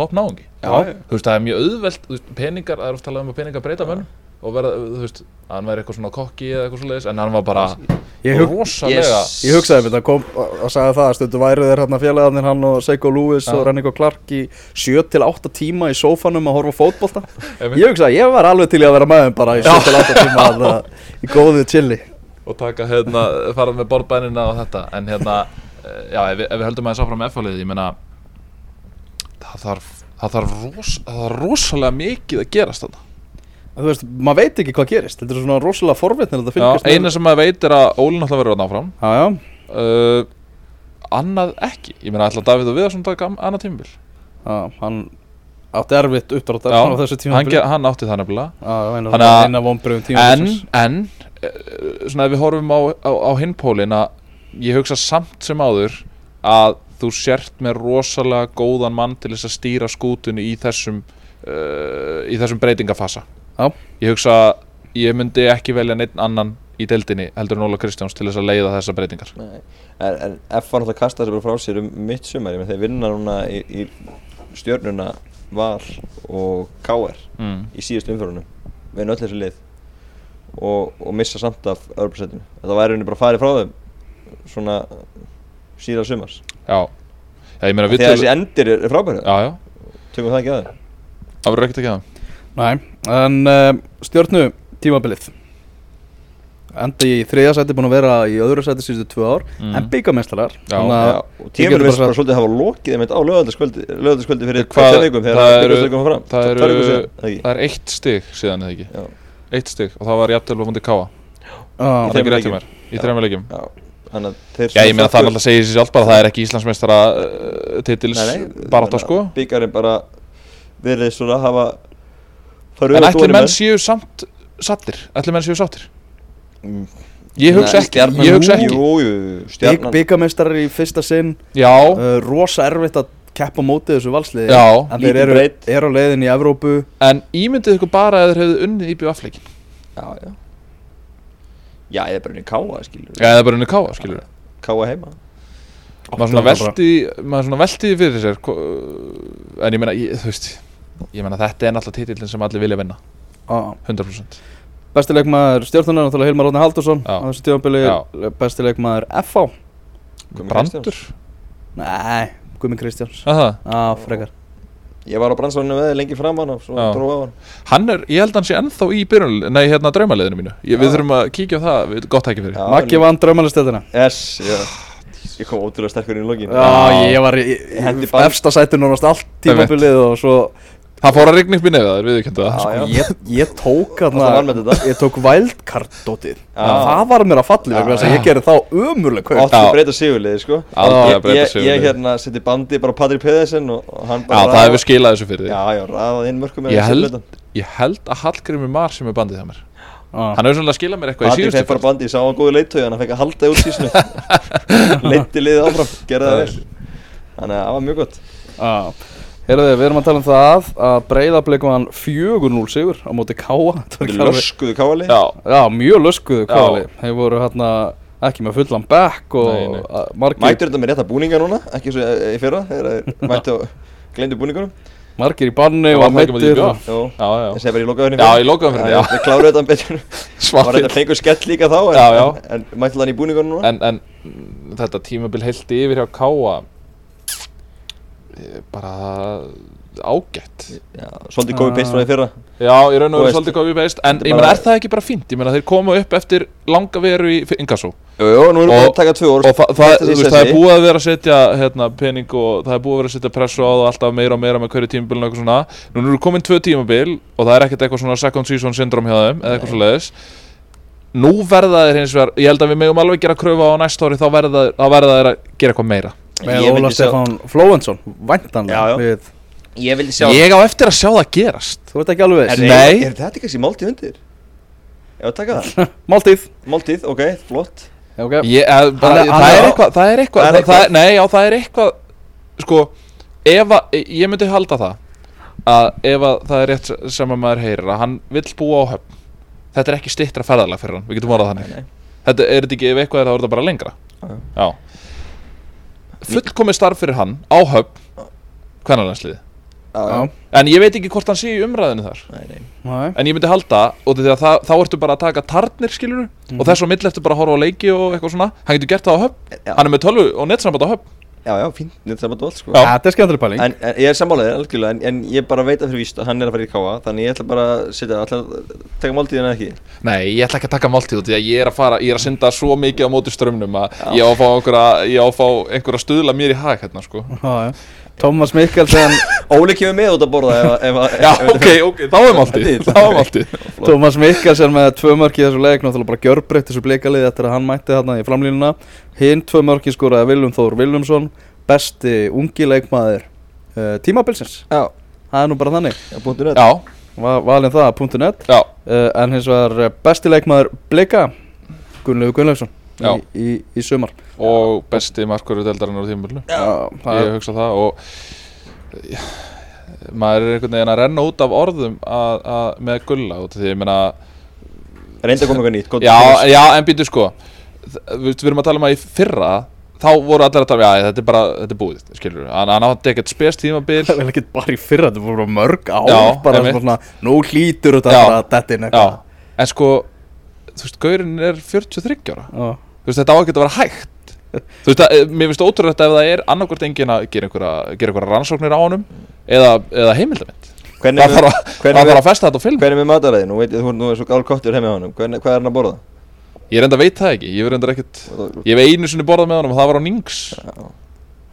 Já, já. þú veist, það er mjög auðvelt veist, peningar, það er oft talað um að peningar breyta mönnum og verða, þú veist, hann væri eitthvað svona kokki eða eitthvað svoleiðis, en hann var bara Ég hug- rosalega Yes. Ég hugsaði mér, það kom að sagði það að stundu væru þeir hérna félagarnir hann og Seiko Lewis Já. og Rennico Clark í 7-8 tíma í sófanum að horfa fótbolta. Ég hugsaði, ég var alveg til að vera með þeim bara í 7-8 tíma að, í góðu chili og taka hérna, fara með borðbænina og þetta, en hérna já, ef, ef við höldum að það sáfram F-fálið, ég meina það þarf það þarf, ros, það þarf rosalega mikið að gerast þetta Þú veist, maður veit ekki hvað gerist. Þetta er svona rosalega forvitnir eina sem maður veit er að Ólin verður að náfram Já, já, uh, Annað ekki. Ég meina ætla Davíð og Viðarsson taka annað tímabil? Já, hann átti erfitt tíma hann, hann átti það nefnilega. En, en uh, Svona ef við horfum á, á, á hinpólin að ég hugsa samt sem áður að þú sért með rosalega góðan mann til þess að stýra skútunni í þessum uh, í þessum breytingafasa Já. Ég hugsa að ég myndi ekki velja neitt annan í deildinni heldur en Óla Kristjáns til þess að leiða þessar breytingar Nei. En, en F var náttúrulega kastað sér bara frá sér um mitt sumar ég menn þeir vinna núna í, í stjörnuna Val og KR mm. í síðust umfjörunum við öll þessi lið og, og missa samt af öðruprosentinu þetta væri henni bara farið frá þeim svona síðan sumars. Já, já ég meina við þegar þessi endir er, er frábæri Já, já, tökum það ekki að þeim það verður ekkert ekki að það Nei, en uh, stjórnu tímabilið. Enda í þriðja sæti búin að vera í öðru sæti síðustu tvö ár Mm. En byggamestrar Já. Já, og tímur við bara svolítið hafa lokið þeim á lögaldskvöldi fyrir Hvað- þegar það það? Það er eitt stig síðan eða ekki? Já. Eitt stig og það var jafnvel á múndi káa Það er Í þrejum leikjum Já, þannig að þeir Já, ég meina það náttúrulega segir sér sjálf bara að það er ekki Íslandsmeistara uh, titils barátta sko. Byggarinn bara verið svona að hafa En ætli menn séu samt sattir Ætli menn séu sáttir? Mm. Ég hugsa ekki Ég hugsa ekki. Byggamestrar í fyrsta sinn. Já, uh, Rosa erfitt að keppa á móti þessu valsliði. Já, En þeir lítið eru, á leiðin í Evrópu. En ímyndið ykkur bara að þeir hefðu unnið í bjöfleikin Já, já Já, er bara unni káa, skilur Já, er bara unnið káa, skilur Káa heima. Maður svona velti maður svona velti því fyrir sér en ég meina, ég, þú veist ég meina þetta er náttúrulega titillin sem allir vilja vinna. Já. 100% Besti leikmaður stjórnunar náttúrulega Hilmar Róðni Haldursson á þessu tímabili. Já. Besti leikmaður FH Guðmi Brandur. Nei, Gumi Kristjáns. Já, frekar Ég var á brannsvagnu með þér lengi framan og svo Já. dróð á hann. Hann er, ég held hann sé ennþá í byrjun, nei hérna draumaliðinu mínu. Ég, við þurfum að kíkja á það, við, gott ekki fyrir. Maggi vann draumalistættina Yes, já. Ég kom ótrúlega sterkur inn í lokin. Já, ég var í, Hendi í band. efsta sæti nánast allt tímabilið og svo það fór að rigna upp í nefið, það er viðurkendu það. Já, já. ég, ég tók Það var með þetta. Ég tók wildcard dótið Já. Það var mér að falli vegna þess að ég gerði þá umurleg kaup. Að Já. breyta sigurliði, sko. Aldrei Ég- að breyta ég- sigurliði. Ég hérna seti bandi bara á Patrik Pedersen og, og hann Já, bara það hefur skilað þessu fyrir því Já, já, ræðað inn mörgum með ég held, ég held að Hallgrimur Mar sem er bandið hjá mér. Hann hefur svolítið skilað mér eitthvað í Patrik síðustu fekk bara ferð. bandi, sá hann góðu leittögi hann fekk að halda út sísnu Leiti liðið áfram, gerði það vel. Þannig að það var mjög gott. Já. Heyrðu, við erum að tala um það að breyðablik var 4-0 sigur á móti Káa Löskuðu káali Já, Já, mjög löskuðu Já. Káli Þeir voru hérna ekki með fullan back og Nei, nei. að- margir, Mættur þetta með rétta búninga núna, ekki svo í fyrra Þegar þeir mættu og gleyndu búningunum? Margir í banni Það og það og- Jó, já, já. Ég segi bara í lokaðurinn Já, í lokaðurinn fyrir, já. Við kláruðu þetta betur. Var Svartir. þetta fengur skell líka þá en, Já, já. En, en mættu þannig í búningunum núna? En, en þetta tímabil heilt yfir hjá Káa eh, bara ágætt. Svolítið komið beist frá því fyrra. Já, ég raun og veist, svolítið við beist En ég bara- meina, er það ekki bara fínt? Ég meina, þeir koma upp eftir langa veru í Ingasso Jú, jú, nú erum við búin að taka tvö orð og það, er búið að vera að setja hérna, pening og það er búið að vera að setja pressu á það alltaf meira og meira með hverju tímabil og eitthvað svona. Nú eru komin tvö tímabil og það er ekkert eitthvað svona second season syndrom hjá þeim eða eitthvað nú verða þeir hins vegar ég held að við megum alveg gera kröfu á næsta ári þá verða þeir að gera eitthvað meira Með Ég Óla Stefán Flóvensson Væntanlega Ég ég á eftir að sjá það gerast. Þú ert ekki alveg Er, er, er þetta kannski máltíð undir? Já, taka það? Máltíð Máltíð, ok, flott. Okay. Ég, að, bara, er- hann það, er eitthvað, það er eitthvað, Það er það, það, eitthvað. nei, já, það er eitthvað sko, ef að ég myndi halda það að ef að það er rétt sem að maður heyrir að hann vill búa á höfn. Þetta er ekki stittra ferðalag fyrir hann, við getum orðað þannig. Nei, nei. þetta er þetta ekki, ef eitthvað er það er þetta bara lengra. Já fullkomið starf fyrir hann á höfn já. En ég veit ekki hvort hann sé í umræðinu þar. Nei, nei. Nei. en ég myndi halda og því að það, þá ertu bara að taka tarnir skilur Mhm. og þess og mill ertu bara að horfa á leiki og eitthvað svona. Hann getur gert það á höfn. Hann er með tölvu og nettsamband á höfn já, já fínt. Þetta er bara allt sko. Já. Þetta er skemmtileg pæling. En, en ég er sammálaðið, algjörlega, en, en ég bara veit að fyrir víst að hann er að fara í káa Þannig ég ætla bara að setja, ætla að taka máltíðina ekki? Nei, ég ætla ekki að taka máltíð út því að ég er að fara, ég er að synda svo mikið á móti strömmnum að ég á að fá einhverja, ég á að fá einhverja stuðla mér í hag hérna sko. Já, já. Tómas Mikkelsen Óli kemur með út að borða ef, ef, ef, Já, ok, ok, þá er þá er máltíð. Tómas Mikkelsen með tvö mörk í þessu leik Náttúrulega bara gjörbreytt þessu bleikalið Eftir að hann mætti þarna í framlínuna. Hinn tvö mörki skoraði Viljum Þór Viljumsson Besti ungi leikmaður uh, Tímabilsins. Já, Það er nú bara þannig. Já, net. Já, Va Valin það, .net. Já, uh, En hins vegar eh, besti leikmaður Bleika Gunnlegu Gunnlaugsson. Í, í, í sumar. Og besti markverður deildarinnar á það Ég hugsa það og já, maður er einhvern veginn að renna út af orðum að, að, með gulla út af því ég meina Reynda að koma eitthvað nýtt Já, já, en býtu sko. Við, við erum að tala um að í fyrra þá voru allir að tala, já, þetta er bara, þetta er búið skilur við, hann hann átti ekkert spes tímabil. Það er vel ekki bara í fyrra, þetta voru bara mörg ár Já, bara einmitt. svona, nú hlýtur þetta bara dettin Já, en sko þú veist, Gaurinn er 43 ára. Já. Þú veist, þetta á ekki að vera hægt. Þú veist, að, mér finnst ótrúlegt ef það er annarkvort engin að gera einhverja, gera einhverja rannsóknir á honum eða, eða heimildamind Hvernig það er þarf að, að festa þetta á film hvernig er með mataræði? Nú veit ég, þú nú er svo gál kottur heim með honum. Hvernig, Hvað er hann að borða? ég reynda veit það ekki, ég reynda ekkert ég hef einu sinni borðað með honum og það var á Nings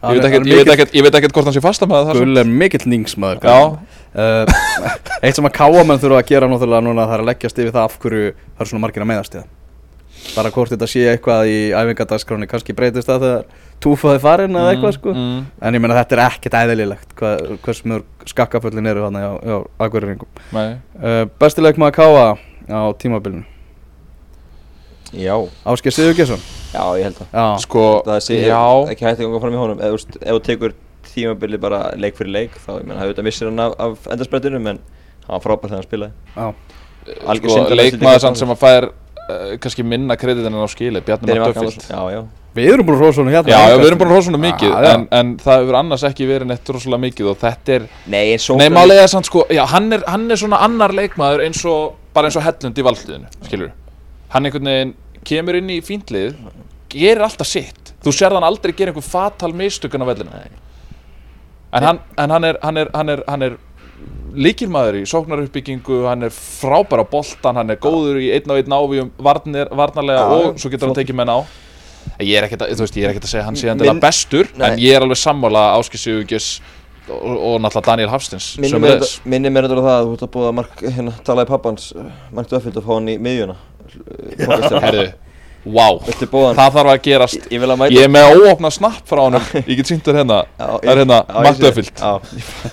ég veit ekkert, ég veit ekkert, ég veit ekkert hvort hann sé fasta með það Gull er mikill ningsmaður Já. uh, Eitt sem að káamenn þurfa að gera náttúrulega núna það er að leggjast yfir það af hverju það er svona margir að meðast í það bara hvort þetta sé eitthvað í æfingadagskráni kannski breytist það þegar túfaði farin eða eitthvað sko. mm, en ég meina þetta er ekkert eðlilegt hvað, hversu mörg skakkaföllin eru hann á, nei, uh, Bestileik maður káa á tímabilinu? Já, Ásker Sigurgesson já, ég held það. Já, sko, Það sé ekki hægt að ganga fram í honum. Ef þú veist, ef þú tekur tímabili bara leik fyrir leik Þá, ég menn, það auðvitað missir hann af, af endarsprettinum En hann var frábært þegar hann spilaði. Já, Algjör sko, leikmaður sem að fær uh, kannski minna kredit en á skili. Bjarni já við erum búin að hrósa honum hérna. Já, já, við erum búin að hósa svona mikið já. En, en það hefur annars ekki verið neitt rosalega mikið og þetta er Nei, Nei, málið er samt sko, já, hann er, hann er svona annar leikmaður eins og, bara eins og hellund í valdliðinu, skilur Hann einhvern veginn kemur inn í fíntlið, gerir alltaf sitt. Þú sér hann aldrei gera einhver fatal mistökun á vellinu En hann, en hann er, hann er, hann hann líkilmaður í sóknaruppbyggingu, hann er frábær á boltan, hann er góður í einn á einn ávíum varnir, varnarlega Já, og svo getur hann tekið menn á. Ég er ekkert að, er að segja hann sé Minn- endilega bestur Nei. En ég er alveg sammála Áskil Sigurgis og, og náttúrulega Daniel Hafstins Minni mér þetta á það að þú ert að búið að mark, hérna, tala í pappans Mark Döffield og fá hann í miðjuna. Herðu, wow hann? Það þarf að gerast. Ég að Ég er með óopna snapp frá honum. Ég get sýnt þér hérna. Það er hérna, já,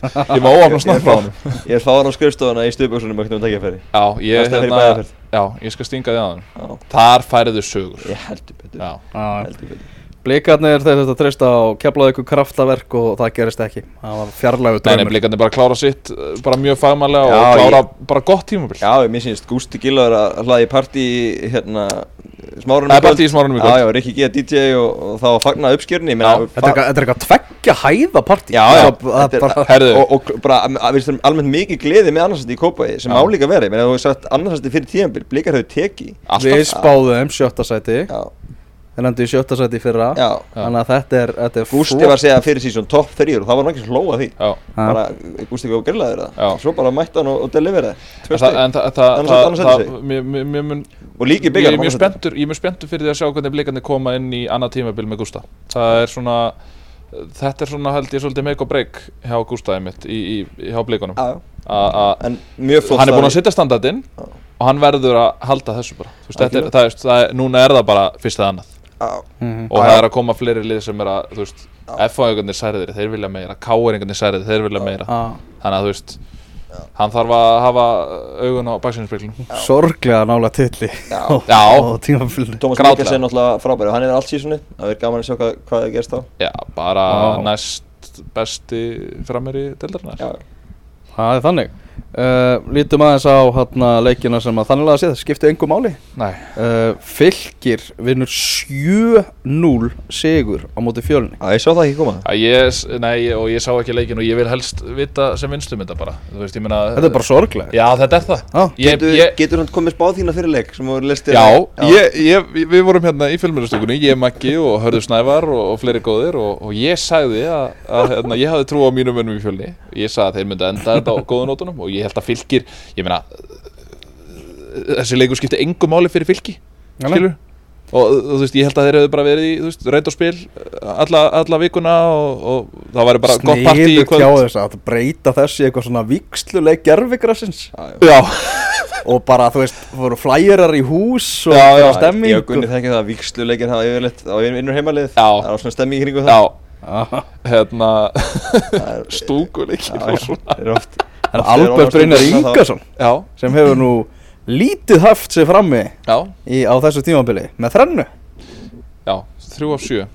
ég er með óopna snapp frá honum. ég er fáðan á skrifstofuna í stuðböksunum um Já, ég, er hérna, já, ég skal stinga því að hann Já, Þar færiðu sögur. Ég heldur betur. Blikarnir þeir þetta treysta á keflaðu ykkur kraftaverk og það gerist ekki. Það var fjarlægu Nei, nei, draumur. Blikarnir bara klára sitt uh, Bara mjög fagmannlega og klára ég- bara gott tímabil. Já, ég mér sínst Gústi Gillaður að hlaði í partí hérna smárunum Það er partí í Smárunum í kvöld. Já, já, Rikki G. DJ og, og það var fagnað uppskjörni Já. Þetta er eitthvað- þetta er eitthvað tveggja hæða partí Já, já, þetta er- bara- Herðu. og, og bara, að- við erum almennt mikið gleði með annarsætti í Kópaði sem Já. á líka verið, menn að þú hefur sagt annarsætti fyrir tíðanbíl, blikar höfðu teki alltaf Við spáðum sjötta sæti Já, þeir lendu í sjötta sæti í fyrra. Já, þannig að þetta er, þetta er Gústi var að segja fyrir síðan topp þrýr og það var náttúrulega sem hlóa því. Já, bara, Gústi ekki á grillaður Já. það. Svo bara mætti hann og, og deliveraði tvö en það, stig en það, setti sig. og Ég er mjög spenntur, ég er mjög spenntur fyrir því að sjá hvernig blikarnir koma inn í annað tímabil með Gústa. Það er svona, þetta er svona held ég svolítið make or break hjá Gústaði mitt í, í, hjá blikunum. Já, að en mjög flott hann er búinn að setja standardinn og hann verður að halda þessu bara. Þú veist, þetta er, það, það er, núna er það bara fyrst eða annað. Og Já, það er að koma fleiri lið sem er að þú veist, F-fáingarnir særðir, þeir vilja meira K-eringarnir særðir, þeir vilja meira. Já. þannig að þú veist hann þarf að hafa augun á baksinnspeglum sorglega nála tilli Já. Já. á tímafylgni Grátlega. Mikkelsen er náttúrulega frábæri og hann er allt sísunni það verður gaman að sjá hvað, hvað er gerst þá. Já, bara næst besti frammeiri deildarinnar. Já, það er þannig uh, lítum aðeins á hérna, leikina sem að þannig að séð skipti engu máli. Nei, uh, fylgir vinnur 7-0 sigur á móti fjölni. Já, ég sá það ekki koma. Að ég, nei, og ég sá ekki leikin og ég vil helst vita sem vinstum þetta bara. Þú veist, ég meina þetta er bara sorglega já, þetta er það. Já. ég, Getur, ég, getur hann komið spáð þína fyrir leik sem voru listir? Já, ég, ég, við vorum hérna í filmurastökunni, ég, Maggi og Hörður Snævar og, og fleiri góðir og, og ég sagði að, að hérna, ég hafði trú á mínum mönnum í fjölni ég sagði að þeir myndu enda þetta á góðu nótunum og ég held að fylgir, ég meina þessi leikur skipti engu máli fyrir fylki, Já, nei. skilur og, og þú veist, ég held að þeir hefðu bara verið í, þú veist, reynd og spil alla, alla vikuna og, og það væri bara gott partí í kvöld hjá þess að breyta þessu í eitthvað svona viksluleik gerfigrassins Já, og bara þú veist, voru flæjurar í hús og Já, já. stemming Ég og Gunni þekki það að viksluleikir hafa yfirleitt á innur heimalið Já. Það er svona stemming í kringu það já, Já. Hérna Það er- stúkuleikir það er er Albert Brynjar Ingarsson sem hefur nú lítið haft sig frammi í, á þessu tímabili. Með þrennu? Já, þrjú af sjö.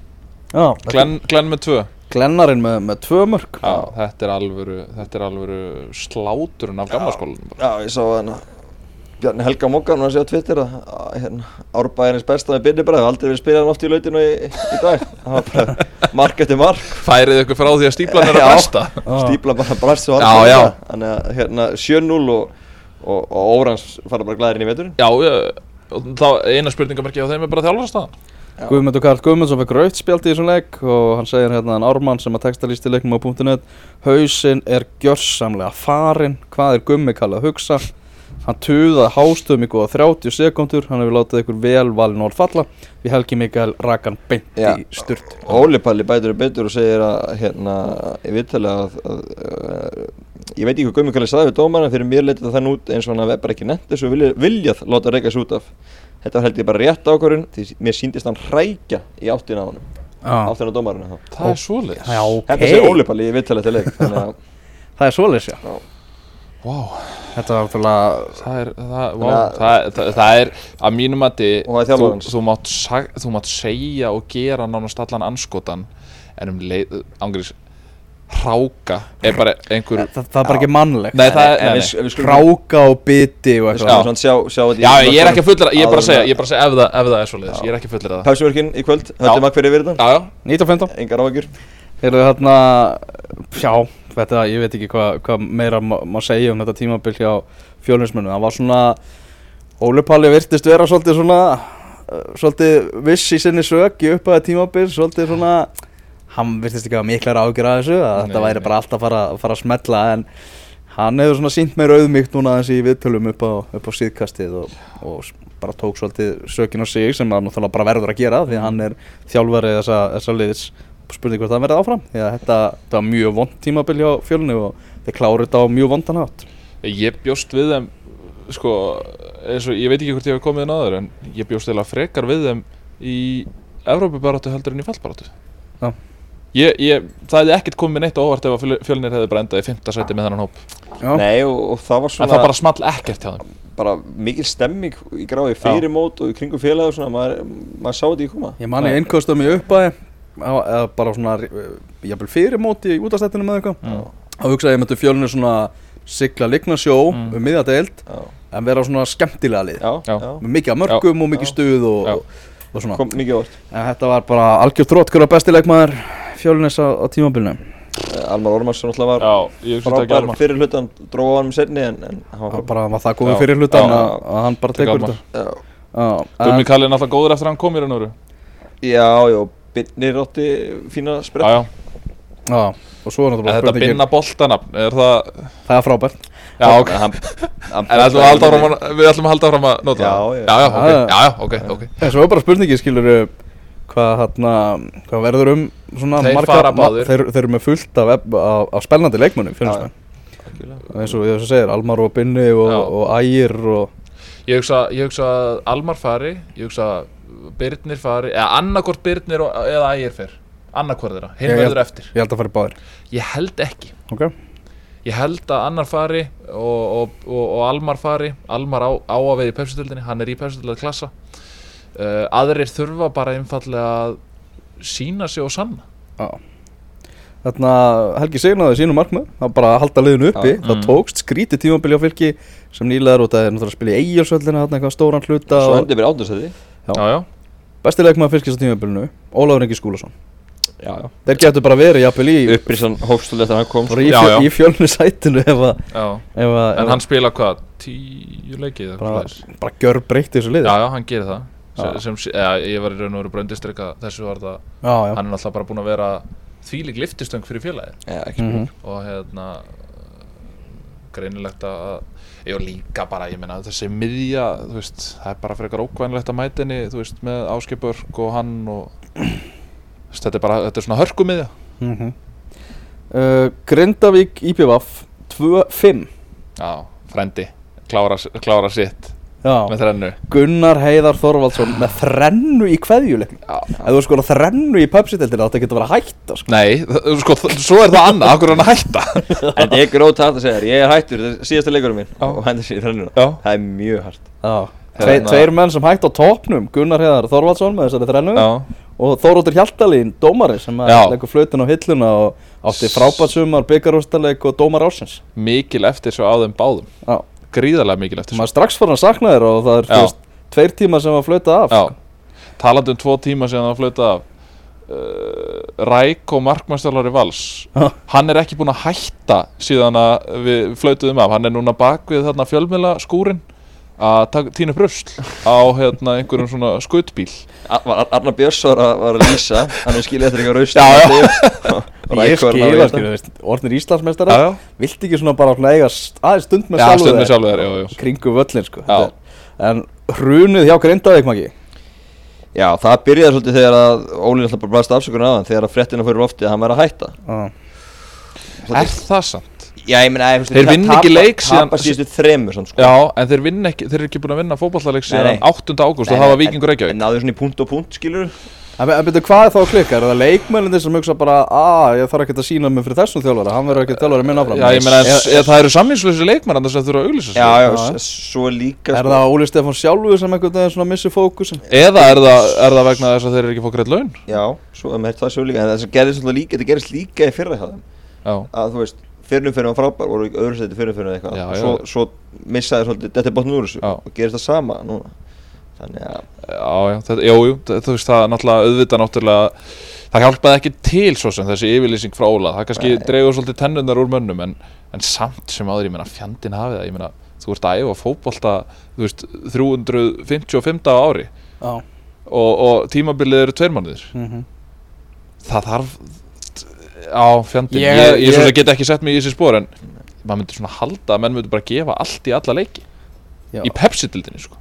Já, Glenn, Glenn með tvö. Glennarinn með, með tvö mörg Já, þetta er alvöru, þetta er alvöru sláturinn af gamla skólanum bara. Já, ég sá hann Bjarni Helga Mókan og hann sé á Twitter að, að hérna, árbæðinins besta með byrni bara, hefur aldrei verið spilað oft í lautinu í, í dag. Það var bara mark eftir mark. Færið ykkur frá því að stíplan er að besta Já. stípla bara brast svo já. þannig að hérna 7-0 og, og, og Órans fara bara glæðir inn í veturinn. Já, ég, og þá eina spurningamarki á þeim er bara þjálfarstaðan Guðmundur Karl Guðmundsson fekk rautt spjald í þessum leik og hann segir hérna hann Ármann sem að texta lísti leiknum á .net Hann tuðaði hástöðum í góða 30 sekundur, hann hefur látið ykkur vel valin orð falla. Því Helgi Mikael rakan beint Já. í sturt. Óli Palli bætur er betur og segir að hérna, ég viðtali að, að, að ég veit ekki hvað Guðmund Kalli sagði við dómarna fyrir mér letið það þann út eins og hann hafi bara ekki nefnt þessu og viljað, viljað láta reyka þessu út af. Þetta var held ég bara rétt ákvörðun því mér síndist hann hrækja í áttina á hann áttina á dómarina þá Það er ok, Þetta segir Óli Palli í viðtali til leik þannig að það er svoleiðis já Vá, Þetta var náttúrulega, það er, það, Þannig að- það, það, það er að mínum það er þú, þú, mátt, sag- þú mátt segja og gera nánast allan anskotan en um leið, ángriðs hráka er bara einhver það, það er bara ekki mannlegt. Nei, það nei, við, nei. við skulum Ráka og biti og eitthvað. Svona sjá, sjá Já, ég er ekki að fullera, ég er bara að segja, en ég er bara að segja ef það, ef það er svoleiðis, ég er ekki að fullera það Pálsvörkin í kvöld, fyrir yfir þetta. Já, já, 1915 Engar áhyggjur Heyrðu hérna, já, þetta, ég veit ekki hvað hva meira má, má segja um þetta tímabil hjá fjölinsmönnum. Það var svona, Óli Palli virtist vera svolítið svona, uh, svolítið viss í sinni sök í upphæða tímabil, svolítið svona, hann virtist ekki að miklar ágjur að þessu, að þetta Nei, væri nei. bara alltaf að fara, fara að smetla, en hann hefur svona sínt meira auðmygt núna þessi í viðtölum upp á, upp á síðkastið og, og bara tók svolítið sökin á sig sem það náttúrulega bara verður að gera því hann er þjálfari þessa, þessa liðs spurning hvort það verði áfram því að þetta, þetta var mjög vond tímabil hjá fjölunni og þeir kláru þetta á mjög vondan hátt. Ég bjóst við þeim sko, eins og ég veit ekki hvort ég hef komið inn áður en ég bjóst eða frekar við þeim í Evrópubaráttu heldur en í fallbaráttu. Já. ég, ég, það hefði ekkert komið neitt á óvart ef að fjöl- fjölnir hefði bara endað í 5. sæti með þennan hóp. Já, Nei, og, og það var en svona það bara small ekkert hjá þeim. bara mikil stemming í grái fyrir mót og í kringum félag og svona, maður, maður sá þetta í koma. Ég manni innkostum í uppæði eða bara svona eh, jafnvel fyrir móti í útastættinu með eitthvað Mm. þá hugsaði ég með fjölunni svona sigla ligna sjó Mm. um miðja deild Já, en vera svona skemmtilega lið já, Já. já. með mikið af mörgum og mikið Já. stuð og, og, og svona kom mikið óvart en þetta var bara algjör þrótkur að bestileikmaður fjölunnis á, á tímabilinu Eh, Almar Ormarsson alltaf var þetta frábær fyrir hlutan, dróða hann um setni en, en hann var bara var það Já. fyrir hlutan Já. að, að hann bara Tek tekur þetta já, Já, Gummi en- Kalli er náttúrulega góður eftir að hann kom í raun og veru Já, já, Birnir átti fína Já, sprett. Já, Já, og svo er náttúrulega þetta spurningin binna boltanafn, er það Það er frábært. Já, ok. Hann, hann En ætlum við, að halda áfram að, við ætlum að halda áfram að nota Já, það? já. já, já, ok, Já, já, já, ok, ok. En svo er bara spurningin skilur hvað, hana, hvað verður um svona Þeir marga, fara ma- báðir. þeir, þeir eru með fullt af, af, af spennandi leikmönnum Já, mér. Eins og ég segir, Almar og Binni og, Já. og Ægir og Ég hugsa, ég hugsa að Almar fari, ég hugsa að Birnir fari, eða annarkort Birnir og, eða Ægir fer. Annarkort þeirra, hinn verður eftir. ég held að fara í báðir. Ég held ekki. Ok, Ég held að annar fari og, og, og, og Almar fari. Almar á, á að veið í pepsutildinni, hann er í pepsutildinni klassa. Uh, Aðrir þurfa bara einfallega að sína sig og sanna. Já. Þarna Helgi Signaði sínu markmið. Það bara halda liðinu uppi. Já. Það Mm. tókst skrítið tímabili á fylki sem nýlegar út að það er náttúrulega að spila í Eyjálsvöllina þarna eitthvað stóran hluta Svo endur við átnarsæði Já. Já, já, besti leikmaður fylkis á tímabilinu Ólafur Engi Skúlason. Já, já Þeir getur bara verið jafnvel í, Upprisan hófstöld eftir að hann kom bara í, fjö, í fjölnu sætinu ef að, já. ef að, ef En að hann spila hvað, tíu leikið eða bara, bara gjör breytti þessu liði. Já, já, hann gerir það. Sem, sem, ja, Ég var í raun og veru bröndistrykka þessu var það já, já. Hann er náttúrulega bara búinn að vera þvílík liftistöng fyrir félagið. Já, ekki spurning. Og hérna greinilegt að ég líka bara, ég meina þessi miðja þú veist, það er bara frekar ókvænlegt að mæta henni þú veist, með Áskipörk og hann og veist, þetta er bara, þetta er svona hörkumiðja Mm uh, Grindavík IPVF 2-5 já, frendi, klára, klára sitt með þrennu. Gunnar Heiðar Þorvaldsson með þrennu í kveðjuleiknum. Já. Ef þú sko þrennu í pöpsiteldina átti ekki að vera hægt sko. nei, sko, svo er það annað. Okkur er hann að hætta? En þetta er grót að segja þér. Ég er hættur, þetta er síðasta leikurum minn. Og hendur sér í þrennuna Já. Það er mjög hægt Já. Tve, Tveir menn sem hægt á topnum Gunnar Heiðar Þorvaldsson með þessari þrennu já, og Þóróttur Hjaltalín, dómari sem að leggur flötun á hilluna og átti frábært sumar, byggarústaleik og dómar ásins mikil gríðarlega mikil eftir maður strax fór hann að sakna þér og það er fyrst tveir tíma sem var flötað af. Já, talandi um tvo tíma síðan það flöta af. Uh, Ræk og markmannstjálfari Vals. Já. hann er ekki búinn að hætta síðan að við flötuðum af. Hann er núna bak við þarna fjölmiðla skúrin að tínu brösl á hérna einhverjum svona Ar- Arnar Björns var að, var að lýsa. Hann er eftir eitthvað raust. Ég skila, skilur, veist, orðnir Íslandsmeistara Já, já. Vilt ekki svona bara eiga aðeins stund með Já, sjálfu stund með þér sjálfu þér, já, já. Kringu völlin, sko Já. Er- En hrunið hjá Grindavík, maki Já, það byrjaði svolítið þegar að Óli alltaf bara blæst afsökunar aðan Þegar að frettina fyrir lofti að hann væri að hætta Er það sant? Já, ég meina, ég, Þeir vinna ekki leik síðan- Tapa síðustu þremur samt, sko. Já, en þeir, vinna ekki, þeir eru ekki búin að vinna fótballaleik Nei, síðan nei. 8. ágúst og það var nei, Víkingur En Reykjavík náðu svona í punkt og punkt, skilur En, en byrju, hvað er þá að klikka? Er það leikmennir sem hugsa bara að ég þarf ekkert að sína mig fyrir þessum þjálfara hann verður ekki þjálfari minn áfram. Já, ég meina, það eru samlýnslösi leikmenn þess að þurfa að auglýsa sig. Já, já, svo líka sko, Er það Óli Stefán sjálfur sem einhvern veginn svona missi fókusin? Eða er það, er það vegna þess að þeir eru ekki fók greitt laun? Já, maður það svo líka En það sem gerðist líka, þetta gerðist líka í fyrra hjá þeim. Já, Að þú veist, fyrirnum fyrir hann frábær voru öðru seti fyrirnum fyrir eitthvað. Svo, svo missaði svolítið, þetta er botnum úr þessu og gerist það sama núna Þannig að, já, já, þetta, jú, jú, það- þú veist það náttúrulega auðvitað náttúrulega Það hjálpaði ekki til svo sem þessi yfirlýsing frá Óla. Það kannski Nei. dregur svolítið tennundar úr mönnum en, en samt sem áður, ég meina, fjandinn hafið það. Ég meina, þú ert að æfa fótbolta, þú veist, 355 á ári. Já. Og, og tímabilið eru tveir mánuðir. Mm Það þarf, á fjandinn. Ég- Ég, ég, svo ég- get ekki sett mig í þessi spór en maður myndi svona halda að menn myndi bara gefa allt í alla leiki. Já. Í Pepsi-dildinni, sko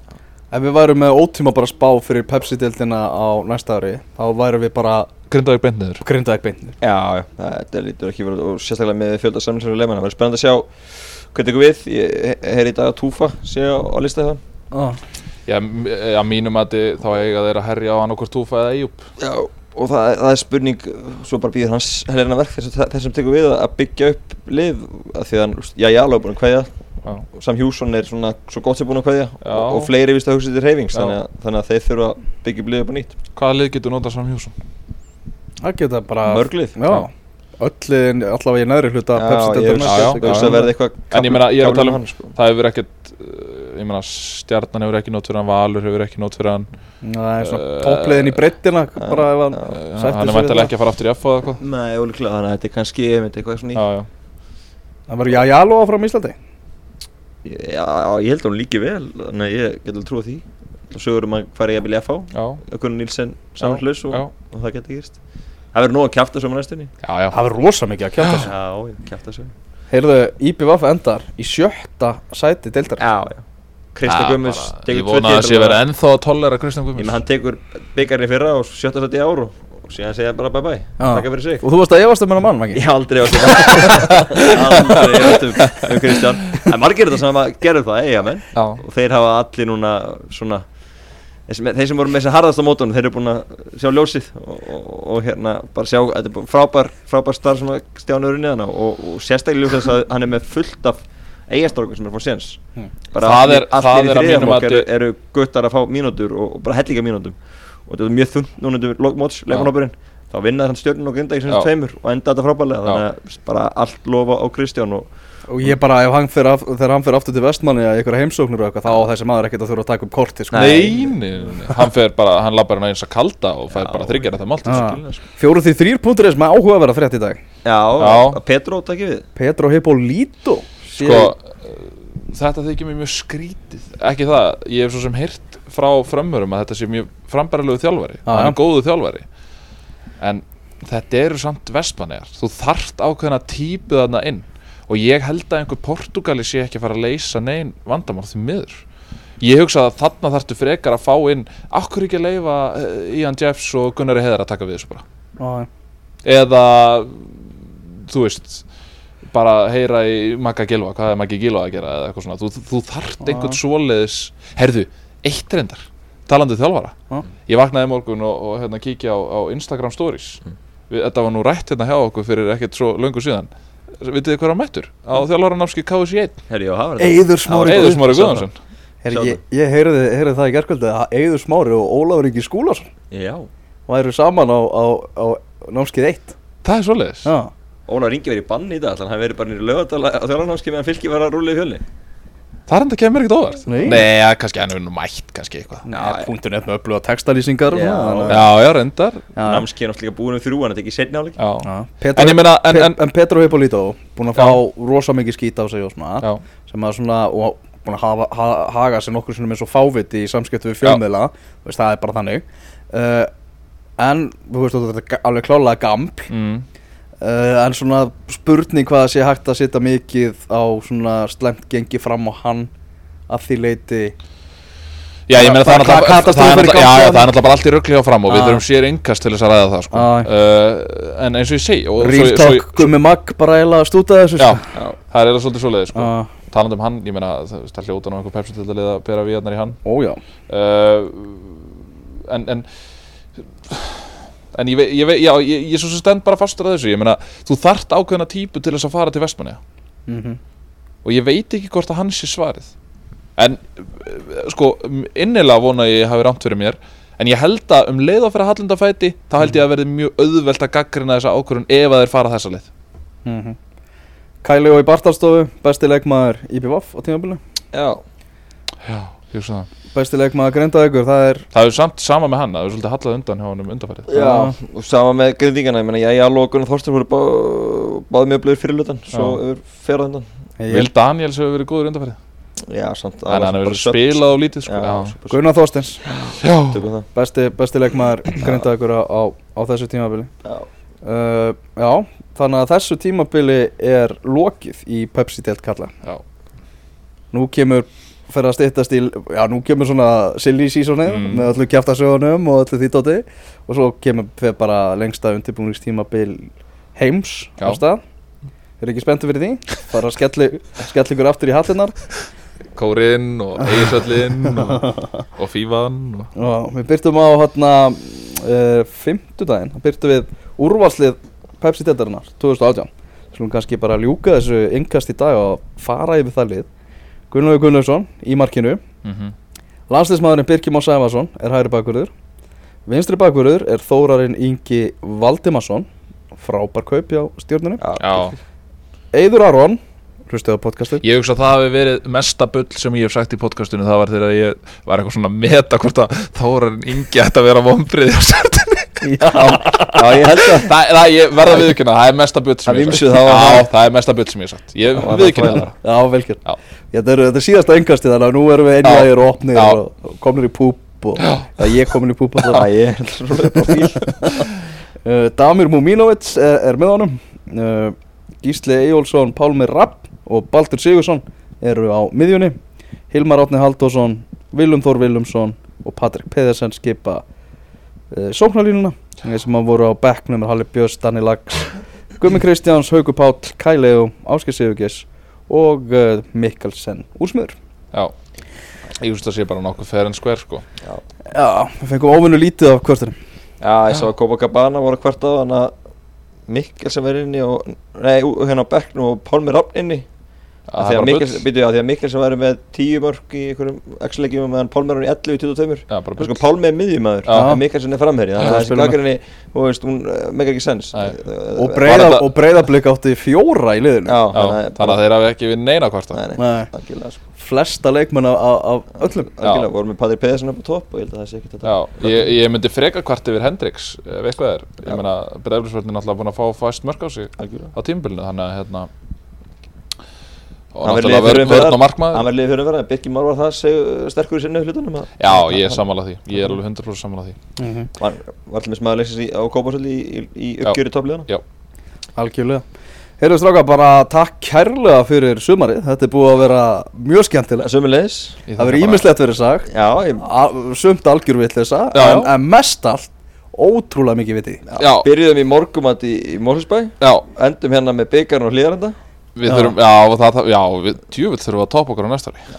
Ef við værum með ótíma bara spá fyrir Pepsi-deildina á næsta ári þá værum við bara Grindavík beint niður. Grindavík beinir já, já, þetta lítur ekki verið Og sérstaklega með fjölda samlingsverður leikmanna. Það verður spennandi að sjá hvernig við. Ég he- heyri í dag að Túfa sé á, á lista það ah. Já, m- að mínum að þá eiga þeir að herja á annarkvort túfa eða Íjup Já, og það, það er spurning Svo bara býður hans helena verk Þess, þess sem tekur við að byggja upp lið að Því að hann, já, já, alveg búin að kveðja. Já, Sam Hjússon er svona svo gott sem búin að kveðja. Já. og, og fleiri vist að hugsa til reyfings þannig, að- þannig að þeir þurfa að byggja upp liðið upp á nýtt. Hvaða lið getur notað Sam Hjússon? Það geta bara Mörglið Já. Öll liðin allavega í neðri hluta Já, ég Já, já, hugsa hugsa að verði eitthvað En ég meina, ég er að tala um- hann, sko. Það hefur ekkert, uh, ég meina, stjarnan hefur ekki nót fyrir hann, Valur hefur ekki nót fyrir hann. Það er svona Eh, toppliðin í breyttina bara ef hann sættir Hann sig er við það. ekki að fara aftur í F eða eitthvað. Nei, ólíklega, þannig að þetta er kannski ég myndi eitthvað svona í Já, já. Það verður Jajalo áfram í Íslandi? Já, já, ég held að hún líki vel þannig að ég get alveg trúið því. Náttúrulega sögur um að fara ég að vilja að Gunnar Nílsen saman hlaus og, og það geti gist Það verður nóg að kjafta svo með næstunni. Já, já. Það verður svo Heyrðu, IPVF endar í sjötta sæti deildar Já, já Bara, tekur Ég vona að það sé tímabil verið ennþá að tollera Kristján Ég Guðmunds. með hann tekur byggarinn í fyrra og sjötta sætti í ár og, síðan segja bara bye bye. Takk fyrir sig. Og þú varst að efast um hennar mann, Maggi? Ég aldrei efast um Aldrei efast um, um Kristján. En margir þetta sem að gera það, eiga menn. Já, Og þeir hafa allir núna svona Þeir sem, þeir sem voru með þessi harðast á mótunum, þeir eru búin að sjá ljósið og, og, og hérna bara sjá, þetta er frábær, frábær starf sem að Stjáni að hann eigastrákur sem er fór séns Hmm. bara Það er- það allir er í að mínum þriðaflokk eru, mati- eru guttar að fá mínútur og, og bara hellinga mínútum og þetta er mjög þund núna undir lokmóts leikmannhópurinn þá vinna þann stjórnum og grinda í sem tveimur og enda þetta frábærlega Já. þannig að bara allt lofa á Kristján og Og ég bara, ef hann fer af, þegar hann fer aftur til vestmanni að einhverja heimsóknur og eitthvað, þá þessi maður ekkert að þurfa að taka upp korti, sko. Nei. Nei, nei, nei, nei. hann fer bara, hann lappar hann eins að kalda og fær Já. bara þryggjar þetta máltið Ah. Fjóru því þrýr punktur er með áhuga að vera frétt í dag. já, Já. að Petro takki við Petro Hippolito. Sko, uh, þetta þykir mér mjög skrítið. Ekki það, ég hef svo sem heyrt frá frömmurum að þetta sé mjög frambærilegu þjálfari. Já, Hann er góðu þjálfari. En þetta eru samt vestmannegar Þú þarft ákveðna típu þarna inn. Og ég held að einhver Portugali sé ekki að fara að leysa neinn vandamál því miður. Ég hugsa að þarna þarftu frekar að fá inn Akkur ekki að leifa eh, Ian Jeffs og Gunnari Heiðar að taka við þessu bara? Já, eða þú veist bara heyra í Magga Gilva hvað er Maggi Gilva að gera eða eitthvað svona. Þú, þú þarft einhvern svoleiðis herðu, eitt reyndar, talandi um þjálfara. Já. ég vaknaði í morgun og, og hérna kíkja á, á Instagram stories. Við, þetta var nú rætt hérna hjá okkur fyrir ekkert svo löngu síðan. Vitið þið er mættur? Á þjálfaranámski KSI1 Herri, já, hafa þetta. Eiður Smári. Eður Smári Herri, ég, ég heyrði, heyrði það í gerkvöldi að Eiður Smári og Ólafur Ingi Skúlason Já, væru saman á, á, á námskið eitt. það er svoleiðis. Já. Óla Ringi verið í banni í dag, þannig að hann verið bara nýri lögadala á þjóðlarnámski meðan fylki var að rúla í fjölni? Það er enda kemur ekkert óvart. Nei. Nei, ja, kannski hann er nú mætt kannski eitthvað. Punktur nefn með upplöða textalýsingar og Já. já, já, reyndar. Námski er náttúrulega búin um þrjú, hann er ekki setni áleik En ég meina, en- en- en Petro Hippolito búin að Já. fá rosa mikið skýt á sig og svona já, sem að svona og búin að hafa, ha, haga sér nokkur svona með svo fáviti í samskiptu við fjölmiðla það er bara þannig. Uh, en þú veist þetta er alveg klálega gaml mm. Uh, en svona spurning hvað það sé hægt að setja mikið á svona slemt gengi fram á hann að því leiti Já, ég meina það er náttúrulega er er bara allt í röggli á fram og við Já. þurfum sér yngast til þess að ræða það sko. Uh, En eins og ég segi svo- gummi mag bara eiginlega stúta þessu Já, sko. það er eða svolítið svoleiði sko. uh, Talandi um hann, ég meina það það hljóta nú einhver pepsi til að liða bera við í hann ójá uh, En En ég, ég, já, ég, ég svo sem stend bara fastur að þessu. Ég meina, þú þart ákveðna típu til þess að fara til Vestmanni mm -hmm. og ég veit ekki hvort að hann sé svarið. En uh, sko innilega vona ég hafi rámt fyrir mér. En ég held að um leið á fyrir hallundafæti þá held ég að verði mjög auðvelt að gaggrina þessa ákvörðun ef að þeir fara þessa leið. Mm -hmm. Kæli og í Bartalstofu, besti leikmaður IPVF á tímabilinu. Já, já, ég hugsa það. Besti leikmaður Grindavíkur, það er það er samt sama með hann, það er svolítið hallað undan hjá hann um undanfærið já, og sama með grindingana, ég meina, ég alveg og Gunnar Þorstur voru bá, báði mjög blöður fyrir lutan, svo yfir fjara undan. Vil Daniels hefur verið góður undanfærið Já, samt en hann hefur verið spilað og lítið sko. Já, Gunnar Þorstens já. Besti, besti leikmaður Grindavíkur á, á, á þessu tímabili. Já, uh, Já, þannig að þessu tímabili er lokið í Pepsi-delt kalla. Já. Nú kemur fyrir að styttast í, já nú kemur svona silly seasonið Mm. með öllu kjaftasögunum og öllu því tóti og svo kemur fyrir bara lengsta undirbúningstímabil heims á stað. Er ekki spenntu fyrir því? Fara að skelli, skelli ykkur aftur í hallinnar Kórinn og Eirsöllinn og, og Fífan og... og við byrtum á hérna uh, fimmtudaginn, þá byrtum við úrvalslið Pepsi-deltarinnar 2018 Skulum kannski bara ljúka þessu yngast í dag og fara yfir það lið Gunnlaugur Gunnlaugsson í markinu. Mm Landsliðsmaðurinn Birkir Már Sæfarsson er hægri bakvörður. Vinstri bakvörður er Þórarinn Ingi Valdimarsson. Frábær kaup hjá stjórnunum Já, Eiður Aron Hlustuðu á podcastið? Ég hugsa að það hafi verið mesta bull sem ég hef sagt í podcastunum það var þegar ég var eitthvað svona að meta hvort að Þórarinn Ingi ætti að vera vombrið á sættinni Já, já, ég held að Það, það ég verða viðkynna, það er mesta bull sem ég hef sagt. þá var Já, það- er mesta bull sem ég hef sagt. Ég viðkynna það Já, velkjör Já. Þetta er, þetta síðasta engasti þannig að nú erum við einlægir og opnir Já. og og komnir í púp og já, ég komin í púp ég er uh, Damir Múmínovits er, er með honum. Uh, Gísli Eyjólfsson, Pálmi Rapp og Baldur Sigursson eru á miðjunni. Hilmar Átni Haldásson Vilum Þór Vilumsson og Patrik Pedersen skipa uh, sóknarlínuna. Sem að voru á bekknum er Halli Björns, Danni Lags Gummi Kristjáns, Hauku Páll, Kælegu Ásker Sigurgis og uh, Mikkelsen úrsmöður Já, ég veist að sé bara nokkuð fair and square sko. Já, Já, við fengum óvinnu lítið af kvörtunum. Já ég sá að Copacabana voru hvert á þannig að Mikkel sem er inni og Nei, hérna á bekknum og Pálmi Rafn inni. Af Því að bara Mikkel, bull. býtu, já, því að Mikkel sem væri með 10 mörg í einhverjum X-leikjum meðan Pálmi er hann í 11 í 22 Já, bara Það er sko Pálmi er miðjumæður en Mikkel sem er framherji Já, Þannig að þessi spilum gagrinni, þú veist, hún uh, meikar ekki sens. Nei. og, Var og breyðablик átti fjóra í liðinu. Þannig að þeir hafi ekki við neina hvort Nei, nei, Nei. algjörlega sko. Flesta leikmenn af, öllum. Algjörlega, vorum við Patrik Pedersen upp á topp og ég held að það sé ekki þetta Já, ég, ég myndi freka hvart yfir eitthvað er, ég meina Breiðbjörnsvöldin er náttúrulega búin að fá fæst mörg á sig Algjörlega. á tímabilinu, þannig að hérna og náttúrulega vörn og markmaður. Hann verður liðið fyrir að vera, Birkir Már var það seg, sterkur í sinni hlutunum að Já, ég er sammála því, ég er alveg 100% sammála því. Mhm. Var, var allir með smaður leiksins í, á Kópasöldi í, í, í uppgjöri toppliðana Já, algjörlega. Heyrðu stráka, bara takk kærlega fyrir sumarið, þetta er búið að vera mjög skemmtilegt. Sömulegis Það verður ímislegt verið sagt, Já, ég sumt algjör vitleysa, Já, en, en mest allt ótrúlega mikið vitið Já, byrjuðum í morgumat í, í Mórsfjölsbæ já, Endum hérna með byggarn og hlýðarenda við Já. þurfum, já, það, já, við, djúvill þurfum að topa okkur á næsta ári.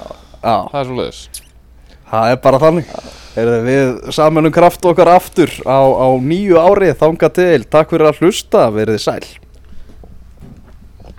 Það er svo leiðis það er bara þannig. Heyrðu, Við samanum kraft okkar aftur á, á nýju ári þanga til, takk fyrir að hlusta, verið sæl